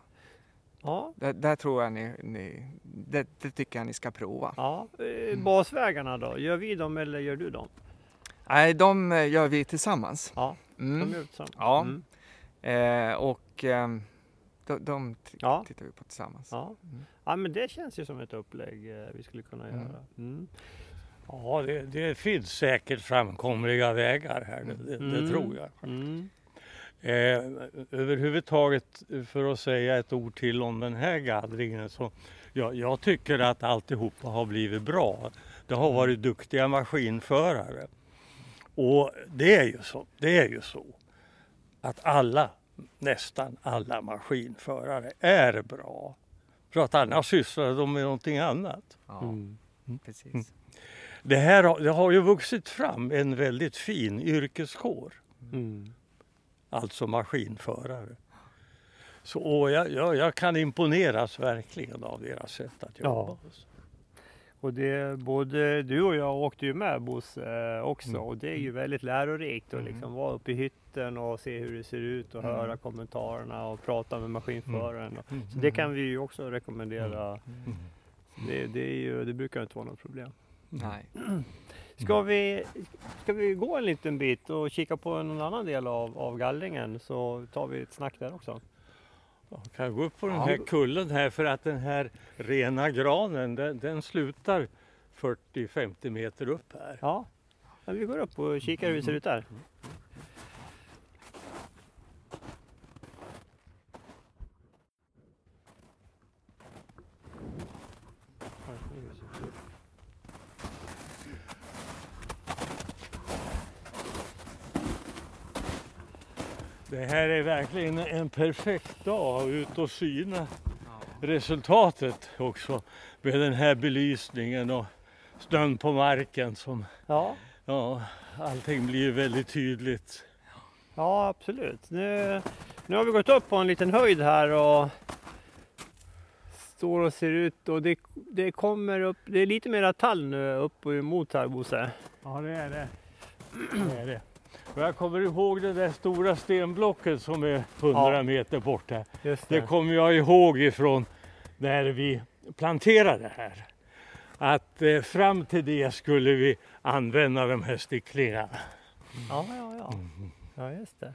Ja. Där, där tror jag ni, ni det, det tycker jag ni ska prova. ja. Eh, Basvägarna då? Gör vi dem eller gör du dem? Nej, de eh, gör vi tillsammans. Ja, Mm. de gör tillsammans. Ja. Mm. Eh, och ehm, de, de Ja. tittar vi på tillsammans. Ja. Mm. ja, men det känns ju som ett upplägg eh, vi skulle kunna Mm. göra. Mm. Ja, det, det finns säkert framkomliga vägar här, det, det, det Mm. tror jag. Mm. Eh, överhuvudtaget för att säga ett ord till om den här gallringen så jag, jag tycker att alltihopa har blivit bra. Det har varit duktiga maskinförare. Och det är ju så, det är ju så att alla, nästan alla maskinförare är bra. För att annars sysslar de med någonting annat. Ja, Mm. precis. Det här har, det har ju vuxit fram en väldigt fin yrkeskår. Mm. alltså maskinförare. Så jag, jag, jag kan imponeras verkligen av deras sätt att jobba. Och det, både du och jag åkte ju med Bosse eh, också Mm. och det är ju väldigt lärorikt att Mm. liksom vara uppe i hytten och se hur det ser ut och Mm. höra kommentarerna och prata med maskinföraren. Mm. Så det kan vi ju också rekommendera. Mm. Det, det, är ju, det brukar inte vara något problem. Nej. Ska vi, ska vi gå en liten bit och kika på någon annan del av, av gallringen så tar vi ett snack där också. Jag kan gå upp på den här kullen här för att den här rena granen den, den slutar 40-50 meter upp här. Ja, ja vi går upp och kikar hur det ser ut där. Det här är verkligen en perfekt dag ut och syna resultatet också med den här belysningen och snön på marken som Ja, ja, allting blir väldigt tydligt. ja absolut. Nu, nu har vi gått upp på en liten höjd här och står och ser ut och det, det kommer upp, det är lite mera tall nu upp och emot här Bosse. Ja det är det. det, är det. Och jag kommer ihåg det där stora stenblocket som är 100 Ja. meter bort här. Just Det kommer jag ihåg ifrån när vi planterade här. Att eh, fram till det skulle vi använda de här sticklingarna. Ja, ja, ja. Mm. Ja, just det.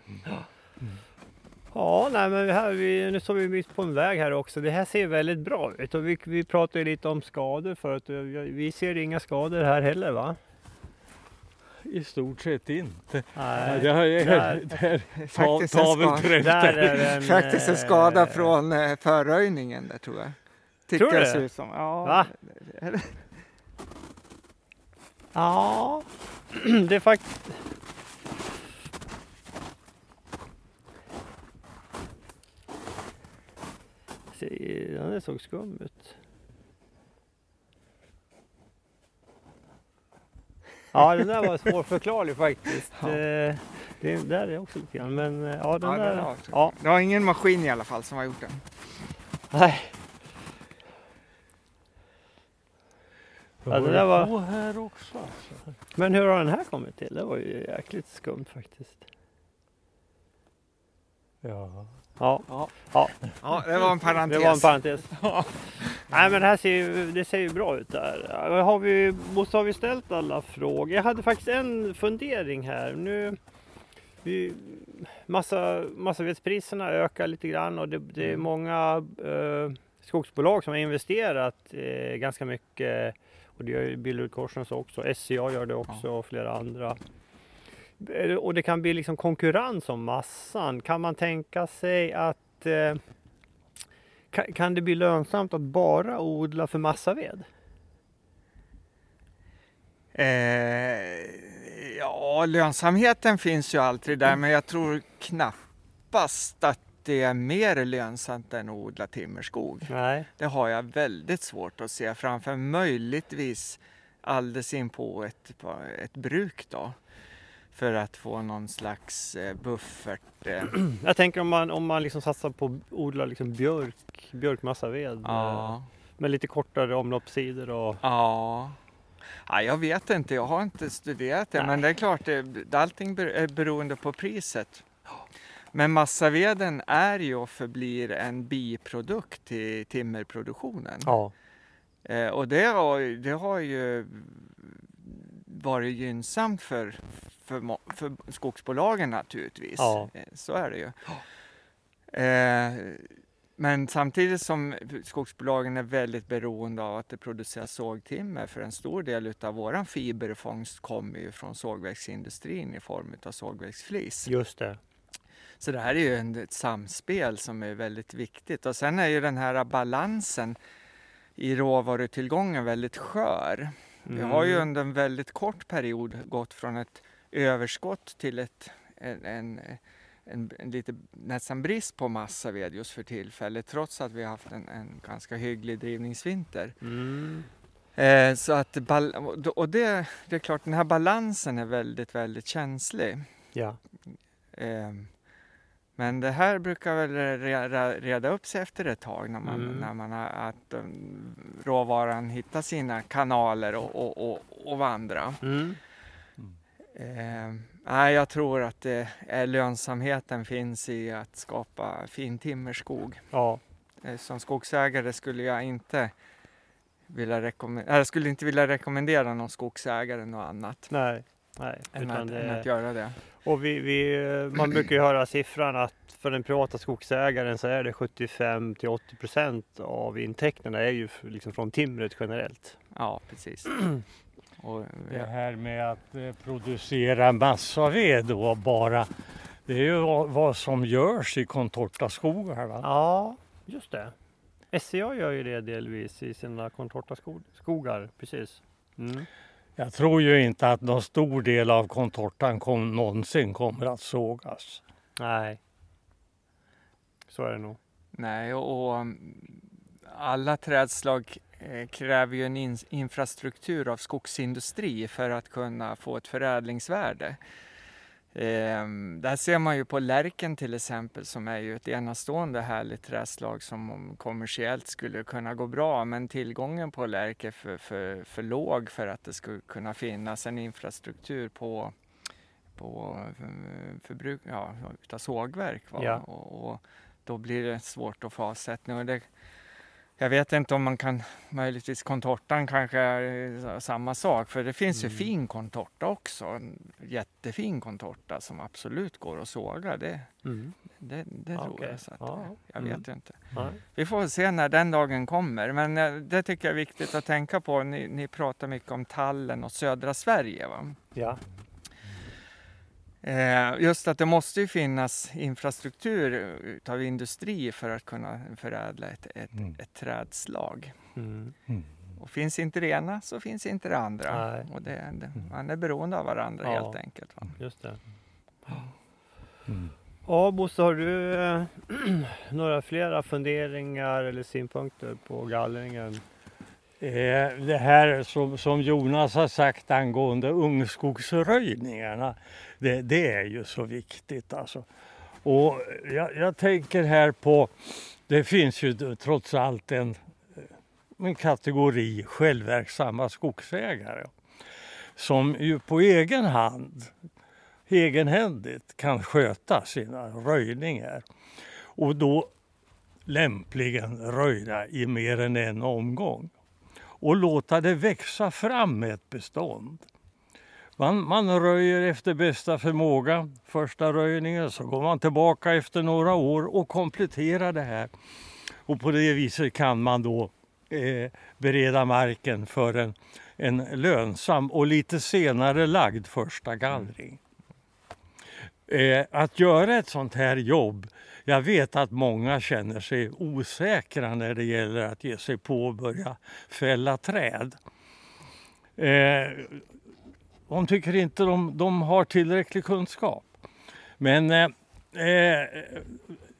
Ja, nej, men här, vi, nu står vi mitt på en väg här också. Det här ser väldigt bra ut och vi, vi pratade lite om skador förut. vi ser inga skador här heller va? I stort sett inte. Nej, det har jag, där- där, ta, där tavelkräftor. är det en, faktiskt en eh, skada från eh, förröjningen där tror jag. Tycker Tror du jag det? ser ut som. Ja, Va? Ja, det är faktiskt... Den såg skum ut. Ja, den där var svårförklarlig faktiskt. Ja. Eh, Det där är också lite grann, men eh, ja, den Ja, där... den Ja, Det var ingen maskin i alla fall som har gjort den. nej. Ja, det där var- här också. Alltså. Men hur har den här kommit till? Det var ju jäkligt skumt faktiskt. Ja. Ja, Ja. ja Ja, det var en parentes. det var en parentes. Nej men det här ser ju, det ser ju bra ut där. Ja, Har vi, Bosse, har vi ställt alla frågor? Jag hade faktiskt en fundering här. Nu, vi, massa, massavedspriserna ökar lite grann och det, det är Mm. många eh, skogsbolag som har investerat eh, ganska mycket. Och det gör ju Billerud Korsnäs också. SCA gör det också och flera andra. Eh, Och det kan bli liksom konkurrens om massan. Kan man tänka sig att eh, kan, kan det bli lönsamt att bara odla för massaved? Eh, ja, lönsamheten finns ju alltid där, men jag tror knappast att det är mer lönsamt än att odla timmerskog. Nej. Det har jag väldigt svårt att se framför möjligtvis alldeles in på ett, på ett bruk då. För att få någon slags eh, buffert. Eh. Jag tänker om man, om man liksom satsar på att odla liksom björk, björkmassaved Ja. eh, med lite kortare omloppstider och Ja. ja, jag vet inte. Jag har inte studerat det. Nej. Men det är klart, det, allting är beroende på priset. Men massaveden är ju och förblir en biprodukt till timmerproduktionen. ja, och det har, det har ju varit gynnsamt för, för, för skogsbolagen naturligtvis. Ja. Eh, så är det ju. Eh, men samtidigt som skogsbolagen är väldigt beroende av att det produceras sågtimmer för en stor del av våran fiberfångst kommer ju från sågverksindustrin i form av sågverksflis. just det. Så det här är ju en, ett samspel som är väldigt viktigt. Och sen är ju den här balansen i råvarutillgången väldigt skör. Vi har ju Mm. under en väldigt kort period gått från ett överskott till ett, en, en, en, en lite nästan brist på massaved just för tillfället trots att vi har haft en, en ganska hygglig drivningsvinter. Mm. Eh, så att och det, det är klart, den här balansen är väldigt, väldigt känslig. Ja, Eh, Men det här brukar väl re- re- reda upp sig efter ett tag när man, Mm. när man har att um, råvaran hittar sina kanaler och, och, och, och vandra. mm. Eh, jag tror att det är lönsamheten finns i att skapa fin timmerskog. ja, Eh, som skogsägare skulle jag inte vilja rekommendera, jag skulle inte vilja rekommendera någon skogsägare något annat nej, nej. än att, det, än att göra det. och vi, vi, man brukar ju höra siffran att för den privata skogsägaren så är det 75 till 80 procent av intäkterna är ju liksom från timret generellt. Ja, precis. Och, Det här med att eh, producera massaved då bara. Det är ju vad, som görs i contortaskogarna. Ja, just det. SCA gör ju det delvis i sina contortaskogar, precis. Mm. Jag tror ju inte att någon stor del av contortan kom, någonsin kommer att sågas. Nej, så är det nog. Nej, och, och alla trädslag kräver ju en in, infrastruktur av skogsindustri för att kunna få ett förädlingsvärde. Eh, där ser man ju på lärken till exempel som är ju ett enastående härligt trädslag som om kommersiellt skulle kunna gå bra men tillgången på lärk är för, för, för låg för att det skulle kunna finnas en infrastruktur på, på eh, förbruk, ja, utav sågverk. Ja. Och, och då blir det svårt att få avsättning. Och det, jag vet inte om man kan, möjligtvis contortan kanske är eh, samma sak, för det finns ju Mm. fin contorta också. En jättefin contorta som absolut går att såga. Det, Mm. det, det Ja, tror jag. Så att, Ja. eh, Jag Mm. vet ju inte. Nej. Vi får se när den dagen kommer. Men eh, det tycker jag är viktigt att tänka på. Ni, ni pratar mycket om tallen och södra Sverige. Va? Ja, just att det måste ju finnas infrastruktur utav industri för att kunna förädla ett, ett, Mm. ett trädslag. mm. Mm. Och finns inte det ena så finns inte det andra. Nej. Och det, det, man är beroende av varandra Ja. helt enkelt. Va? just det. Mm. Ja, Bosse, har du eh, några flera funderingar eller synpunkter på gallringen? Eh, Det här som, som Jonas har sagt angående ungskogsröjningarna, det, det är ju så viktigt alltså. Och jag, jag tänker här på, det finns ju trots allt en, en kategori självverksamma skogsägare som ju på egen hand, egenhändigt kan sköta sina röjningar. Och då lämpligen röjda i mer än en omgång och låta det växa fram ett bestånd. Man, man röjer efter bästa förmåga första röjningen, så går man tillbaka efter några år och kompletterar det här. Och på det viset kan man då eh, bereda marken för en, en lönsam och lite senare lagd första gallring. Eh, att göra ett sånt här jobb jag vet att många känner sig osäkra när det gäller att ge sig på och börja fälla träd. Eh, de tycker inte de, de har tillräcklig kunskap. Men eh, eh,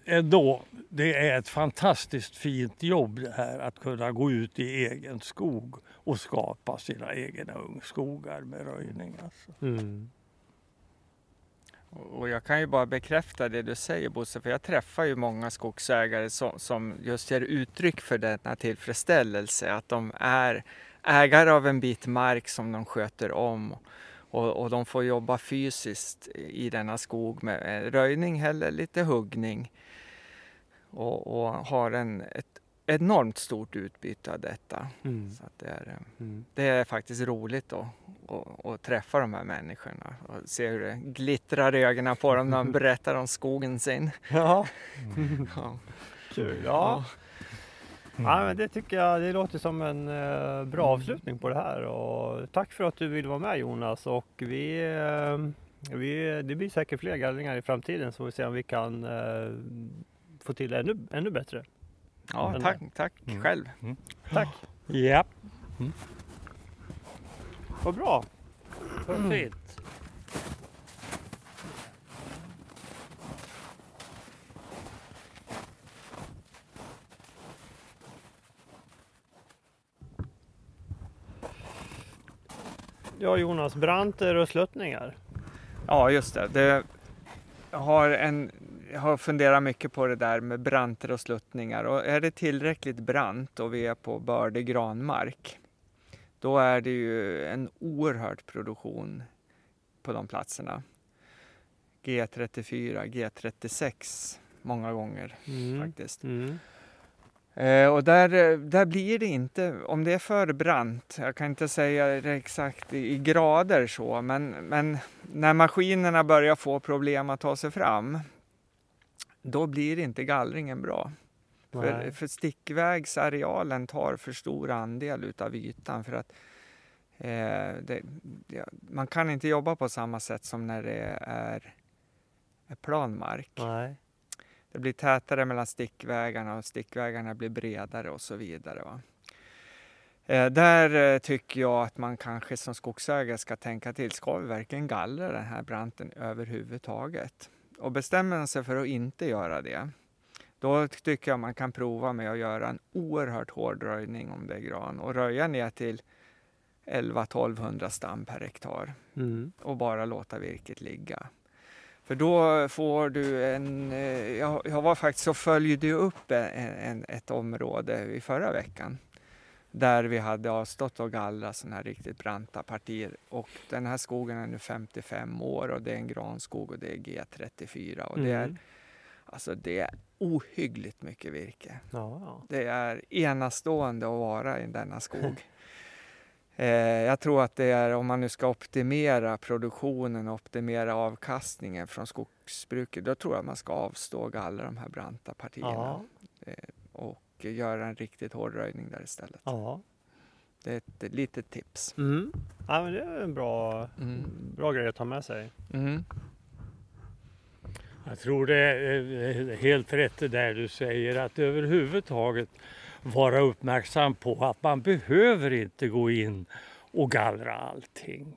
ändå, det är ett fantastiskt fint jobb det här att kunna gå ut i egen skog och skapa sina egna ungskogar med röjning. Alltså. Mm. Och jag kan ju bara bekräfta det du säger Bosse, för jag träffar ju många skogsägare som, som just ger uttryck för denna tillfredsställelse, att de är ägare av en bit mark som de sköter om och, och de får jobba fysiskt i denna skog med röjning eller lite huggning och, och har en, ett enormt stort utbyte av detta. Mm. Så det, är, eh, Mm. det är faktiskt roligt då, att, att träffa de här människorna och se hur det glittrar i ögonen på dem när de berättar om skogen sin. Ja, Ja. kul. Ja. Ja, men det tycker jag det låter som en eh, bra avslutning på det här och tack för att du vill vara med Jonas och vi, eh, vi det blir säkert fler gallringar i framtiden så vi ser om vi kan eh, få till ännu, ännu bättre. Ja, Men- tack, tack Mm. själv. Tack, Ja, vad bra. vad fint. Ja Jonas, branter och sluttningar. Ja, just det. det har en, jag har funderat mycket på det där med branter och sluttningar. Och är det tillräckligt brant och vi är på bördig granmark, då är det ju en oerhörd produktion på de platserna. G34, G36 många gånger Mm. faktiskt. Mm. Eh, och där, eh, där blir det inte, om det är för brant, jag kan inte säga det exakt i, grader så, men, men när maskinerna börjar få problem att ta sig fram, då blir inte gallringen bra. För, för stickvägsarealen tar för stor andel utav ytan för att eh, det, ja, man kan inte jobba på samma sätt som när det är, är plan mark. Nej. Det blir tätare mellan stickvägarna och stickvägarna blir bredare och så vidare. Va? Eh, där eh, tycker jag att man kanske som skogsägare ska tänka till. Ska vi verkligen gallra den här branten överhuvudtaget? Och bestämmer man sig för att inte göra det, då tycker jag man kan prova med att göra en oerhört hård röjning om det är gran och röja ner till 11-1200 stam per hektar Mm. och bara låta virket ligga. För då får du en... eh, Jag, jag var faktiskt och följde upp en, en, ett område i förra veckan där vi hade avstått och gallrat sådana här riktigt branta partier. Och den här skogen är nu 55 år och det är en granskog och det är G34 och det är, Mm. alltså det är ohyggligt mycket virke. Ja, ja. Det är enastående att vara i denna skog. Eh, jag tror att det är, om man nu ska optimera produktionen och optimera avkastningen från skogsbruket, då tror jag att man ska avstå gallra de här branta partierna Ja, och göra en riktigt hård röjning där istället. ja. Det är ett litet tips. Mm. ja men det är en bra, Mm. bra grej att ta med sig. Mm. Jag tror det är helt rätt det där du säger att överhuvudtaget vara uppmärksam på att man behöver inte gå in och gallra allting.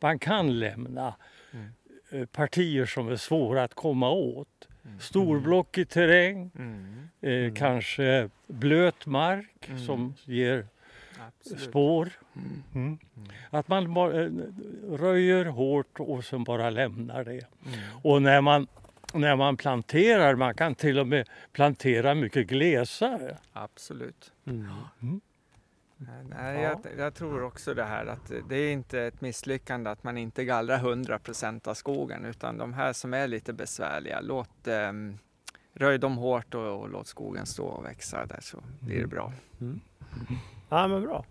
Man kan lämna Mm. eh, partier som är svåra att komma åt. Storblockig terräng, Mm. eh, kanske blöt mark Mm. som ger Absolut. spår. Mm. Mm. Att man eh, röjer hårt och sen bara lämnar det. Mm. Och när man, när man planterar, man kan till och med plantera mycket glesare. Absolut. Mm. Nej, Ja. jag, jag tror också det här att det är inte ett misslyckande att man inte gallrar 100% av skogen utan de här som är lite besvärliga, låt um, röj dem hårt och, och låt skogen stå och växa där så blir det bra. Ja men bra.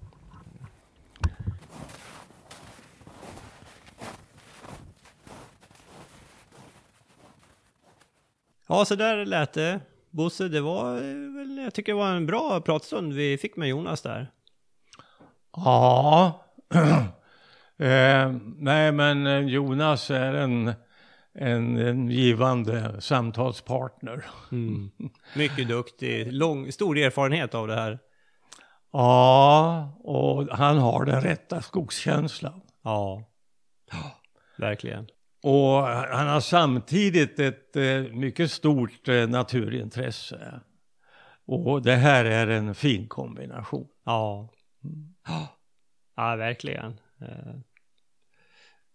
Ja så där lät det. Bosse, det var eh, väl, jag tycker det var en bra pratstund vi fick med Jonas där. Ja, eh, nej men eh, Jonas är en, en, en givande samtalspartner. Mycket duktig, lång, stor erfarenhet av det här. Ja, och han har den rätta skogskänslan. Ja, verkligen. Och han har samtidigt ett eh, mycket stort eh, naturintresse. Och det här är en fin kombination. Ja. Ja, verkligen. Eh,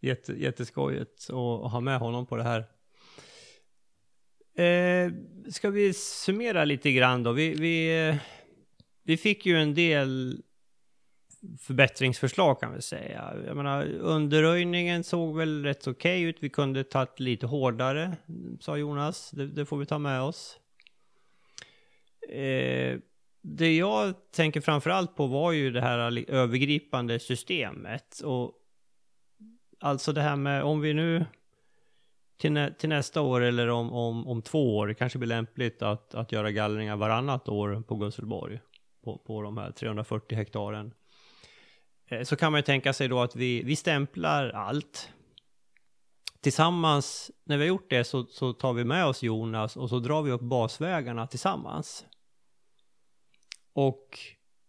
jätte, jätteskojigt att ha med honom på det här. Eh, ska vi summera lite grann då? Vi, vi, vi fick ju en del förbättringsförslag kan vi säga. Jag menar, underröjningen såg väl rätt okej okay ut. Vi kunde tagit lite hårdare, sa Jonas. Det, det får vi ta med oss. Eh, det jag tänker framförallt på var ju det här övergripande systemet. Och alltså det här med om vi nu till, nä, till nästa år eller om, om, om två år, det kanske blir lämpligt att, att göra gallringar varannat år på Gusselborg. På, på de här 340 hektaren. Eh, så kan man ju tänka sig då att vi, vi stämplar allt. Tillsammans, när vi har gjort det så, så tar vi med oss Jonas och så drar vi upp basvägarna tillsammans. Och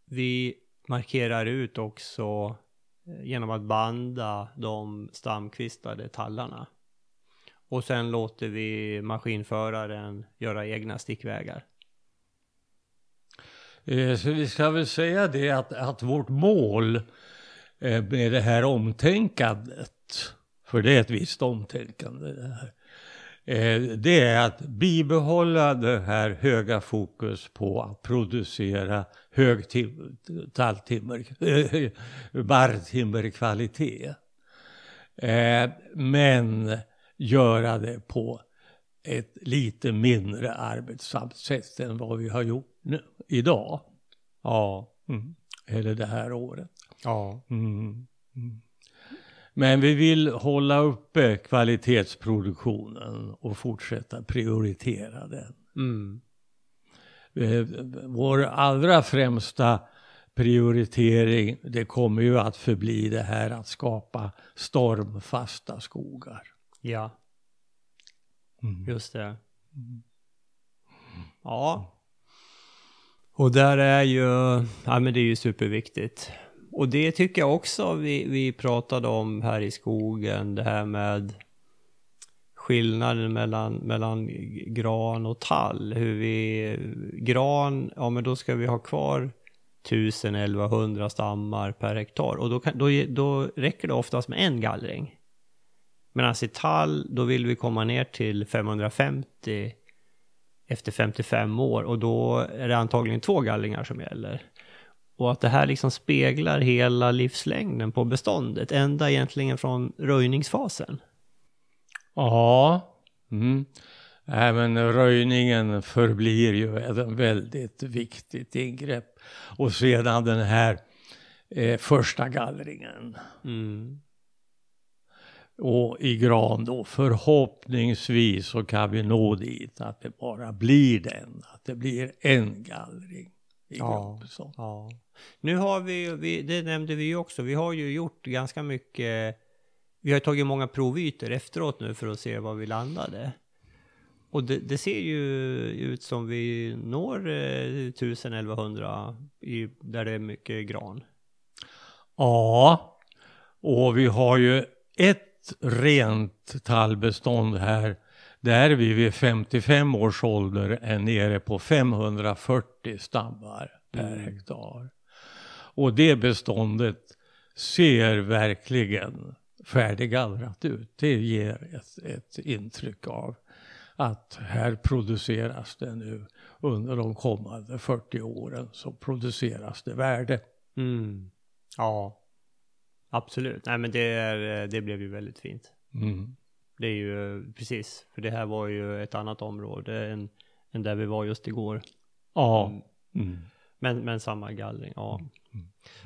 vi markerar ut också eh, genom att banda de stamkvistade tallarna. Och sen låter vi maskinföraren göra egna stickvägar. Eh, så vi ska väl säga det att, att vårt mål eh, med det här omtänkandet, för det är ett visst omtänkande det här, eh, det är att bibehålla det här höga fokus på att producera hög talltimmer, barrtimmerkvalitet. Men göra det på ett lite mindre arbetsamt sätt än vad vi har gjort nu, idag. Ja, mm. eller det här året. Ja. Mm. Mm. Men vi vill hålla uppe kvalitetsproduktionen och fortsätta prioritera den. Mm. Eh, vår allra främsta prioritering, det kommer ju att förbli det här att skapa stormfasta skogar. Ja, mm. just det. Ja. Och där är ju, ja men det är ju superviktigt. Och det tycker jag också vi, vi pratade om här i skogen, det här med skillnaden mellan, mellan gran och tall. Hur vi, gran, ja men då ska vi ha kvar 1000-1100 stammar per hektar och då, kan, då, då räcker det oftast med en gallring. Medan i tall, då vill vi komma ner till 550 efter 55 år och då är det antagligen två gallringar som gäller. Och att det här liksom speglar hela livslängden på beståndet, ända egentligen från röjningsfasen. Ja, mm. Även röjningen förblir ju ett väldigt viktigt ingrepp. Och sedan den här eh, första gallringen. Mm. Och i gran då förhoppningsvis så kan vi nå dit att det bara blir den, att det blir en gallring i ja, grupp. Ja. Nu har vi, vi, det nämnde vi ju också, vi har ju gjort ganska mycket, vi har tagit många provytor efteråt nu för att se var vi landade. Och det, det ser ju ut som vi når eh, 1000-1100 där det är mycket gran. Ja, och vi har ju ett rent tallbestånd här där vi vid 55 års ålder är nere på 540 stammar per mm. hektar. Och det beståndet ser verkligen färdiggallrat ut. Det ger ett, ett intryck av att här produceras det nu under de kommande 40 åren så produceras det värde. Mm. Ja, absolut. Nej men det, är, det blev ju väldigt fint. Mm. Det är ju precis, för det här var ju ett annat område än, än där vi var just igår. Ja. Mm. mm. Men, men samma gallring, ja. Mm.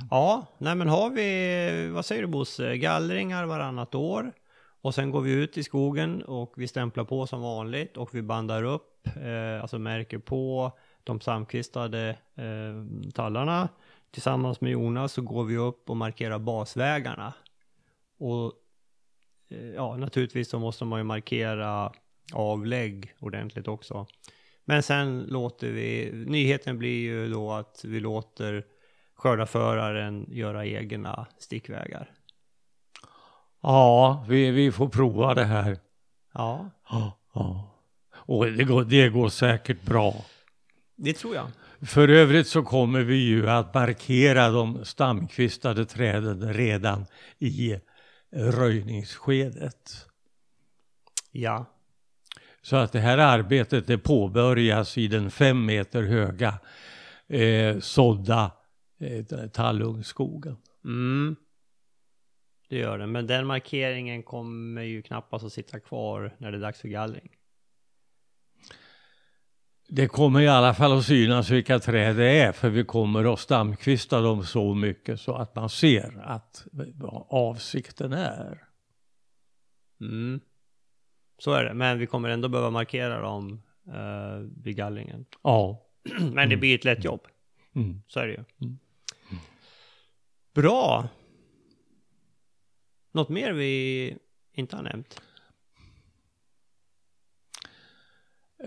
Ja, nej men har vi, vad säger du Bosse, gallringar varannat år. Och sen går vi ut i skogen och vi stämplar på som vanligt och vi bandar upp, eh, alltså märker på de samkvistade eh, tallarna. Tillsammans med Jonas så går vi upp och markerar basvägarna. Och eh, ja, naturligtvis så måste man ju markera avlägg ordentligt också. Men sen låter vi, nyheten blir ju då att vi låter skördarföraren göra egna stickvägar. Ja, vi, vi får prova det här. Ja. Ja, ja. Och det går, det går säkert bra. Det tror jag. För övrigt så kommer vi ju att markera de stamkvistade träden redan i röjningsskedet. Ja. Så att det här arbetet det påbörjas i den fem meter höga eh, sådda eh, tallungskogen. Mm. Det gör det, men den markeringen kommer ju knappast att sitta kvar när det är dags för gallring. Det kommer i alla fall att synas vilka träd det är för vi kommer att stamkvista dem så mycket så att man ser att vad avsikten är. Mm. Så är det, men vi kommer ändå behöva markera dem eh, vid gallringen. Ja. men det blir ett lätt jobb. Mm. Så är det ju. Mm. Bra! Något mer vi inte har nämnt?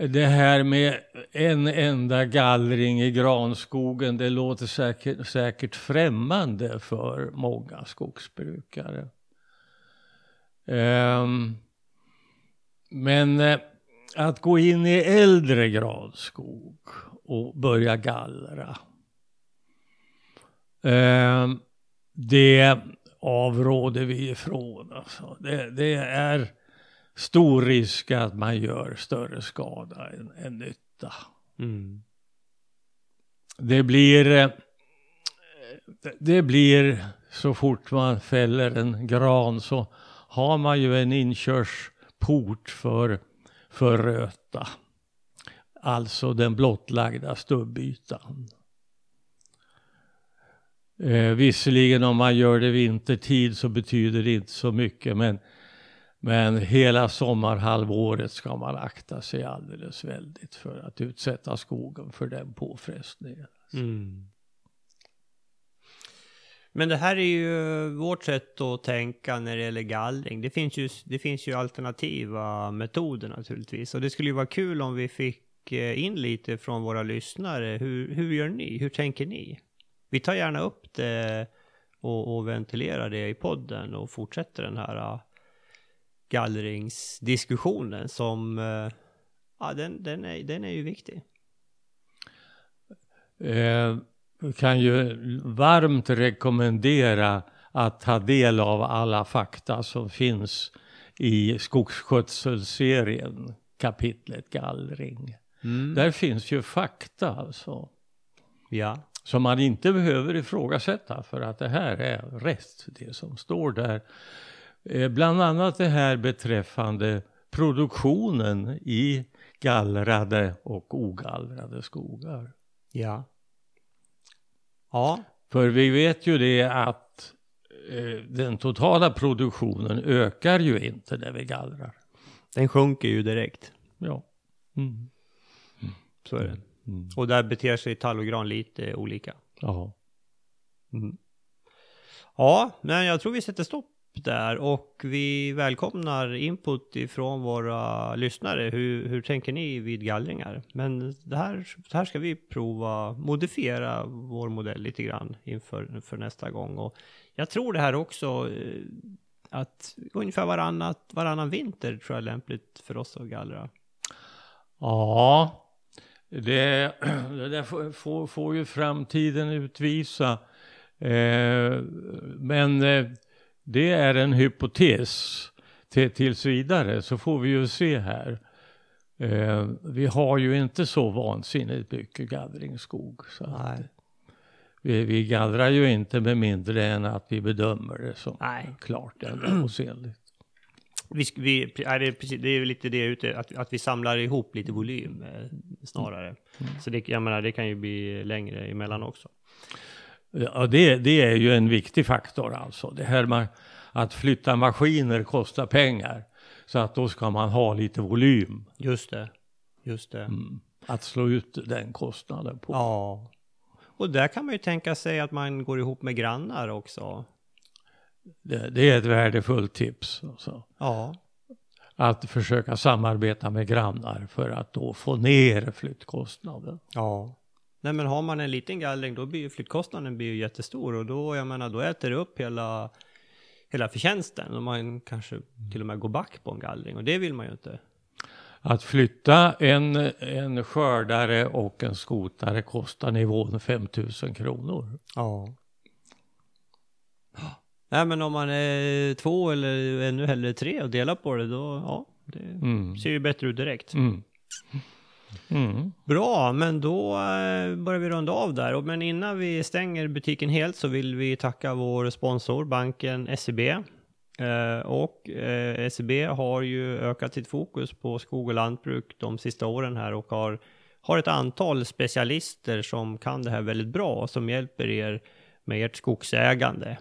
Det här med en enda gallring i granskogen, det låter säkert, säkert främmande för många skogsbrukare. Um, men eh, att gå in i äldre granskog och börja gallra. Um, det avråder vi ifrån. Alltså. Det, det är stor risk att man gör större skada än, än nytta. Mm. Det blir, eh, det blir så fort man fäller en gran så har man ju en inkörsport för, för röta. Alltså den blottlagda stubbytan. Eh, visserligen om man gör det vintertid så betyder det inte så mycket men men hela sommarhalvåret ska man akta sig alldeles väldigt för att utsätta skogen för den påfrestningen. Mm. Men det här är ju vårt sätt att tänka när det gäller gallring. Det finns ju, det finns ju alternativa metoder naturligtvis. Och det skulle ju vara kul om vi fick eh, in lite från våra lyssnare. Hur, hur gör ni? Hur tänker ni? Vi tar gärna upp det och, och ventilerar det i podden och fortsätter den här gallringsdiskussionen som, eh, ja den, den, är, den är ju viktig. Eh, kan ju varmt rekommendera att ta del av alla fakta som finns i skogsskötselserien, kapitlet gallring. Mm. Där finns ju fakta alltså. Ja. Som man inte behöver ifrågasätta för att det här är rätt, det som står där. Eh, bland annat det här beträffande produktionen i gallrade och ogallrade skogar. Ja. Ja. För vi vet ju det att eh, den totala produktionen ökar ju inte när vi gallrar. Den sjunker ju direkt. Ja. Mm. Så är det. Mm. Och där beter sig tall och gran lite olika. Ja. Mm. Ja, men jag tror vi sätter stopp där och vi välkomnar input ifrån våra lyssnare. Hur, hur tänker ni vid gallringar? Men det här, det här ska vi prova modifiera vår modell lite grann inför för nästa gång. Och jag tror det här också eh, att ungefär varannat, varannan vinter tror jag är lämpligt för oss att gallra. Ja, det, det där får, får, får ju framtiden utvisa. Eh, men eh, det är en hypotes till, tills vidare så får vi ju se här. Eh, vi har ju inte så vansinnigt mycket gallringsskog. Så vi, vi gallrar ju inte med mindre än att vi bedömer det som Nej. klart ändamålsenligt. Vi, vi, är det, precis, det är lite det ute, att, att vi samlar ihop lite volym eh, snarare. Mm. Så det, jag menar, det kan ju bli längre emellan också. Ja, det, det är ju en viktig faktor alltså. Det här med att flytta maskiner kostar pengar. Så att då ska man ha lite volym. Just det, just det. Mm. Att slå ut den kostnaden på. Ja. Och där kan man ju tänka sig att man går ihop med grannar också. Det, det är ett värdefullt tips. Alltså. Ja. Att försöka samarbeta med grannar för att då få ner flyttkostnaden. Ja. Nej men har man en liten gallring då blir ju flyttkostnaden blir ju jättestor och då, jag menar, då äter det upp hela, hela förtjänsten och man kanske till och med går back på en gallring och det vill man ju inte. Att flytta en, en skördare och en skotare kostar nivån 5000 kronor. Ja. Nej men om man är två eller ännu hellre tre och delar på det då, ja, det Mm. ser ju bättre ut direkt. Mm. Mm. Bra, men då eh, börjar vi runda av där. Men innan vi stänger butiken helt så vill vi tacka vår sponsor, banken SEB. Eh, och eh, SEB har ju ökat sitt fokus på skog och lantbruk de sista åren här och har, har ett antal specialister som kan det här väldigt bra och som hjälper er med ert skogsägande.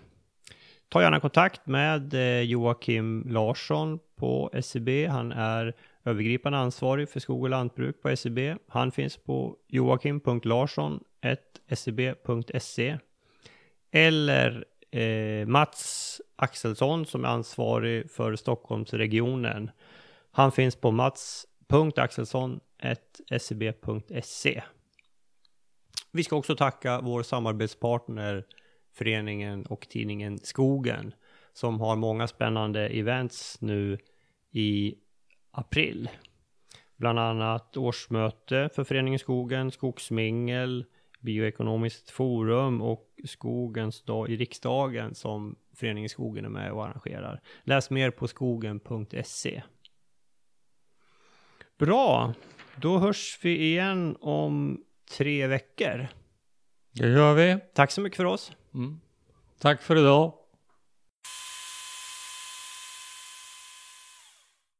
Ta gärna kontakt med Joakim Larsson på SEB. Han är övergripande ansvarig för skog och lantbruk på SEB. Han finns på joakim.larsson.seb.se eller eh, Mats Axelsson som är ansvarig för Stockholmsregionen. Han finns på mats.axelsson.seb.se. Vi ska också tacka vår samarbetspartner föreningen och tidningen Skogen som har många spännande events nu i april. Bland annat årsmöte för Föreningen Skogen, skogsmingel, bioekonomiskt forum och Skogens dag i riksdagen som Föreningen Skogen är med och arrangerar. Läs mer på skogen.se. Bra, då hörs vi igen om tre veckor. Det gör vi. Tack så mycket för oss. Mm. Tack för idag.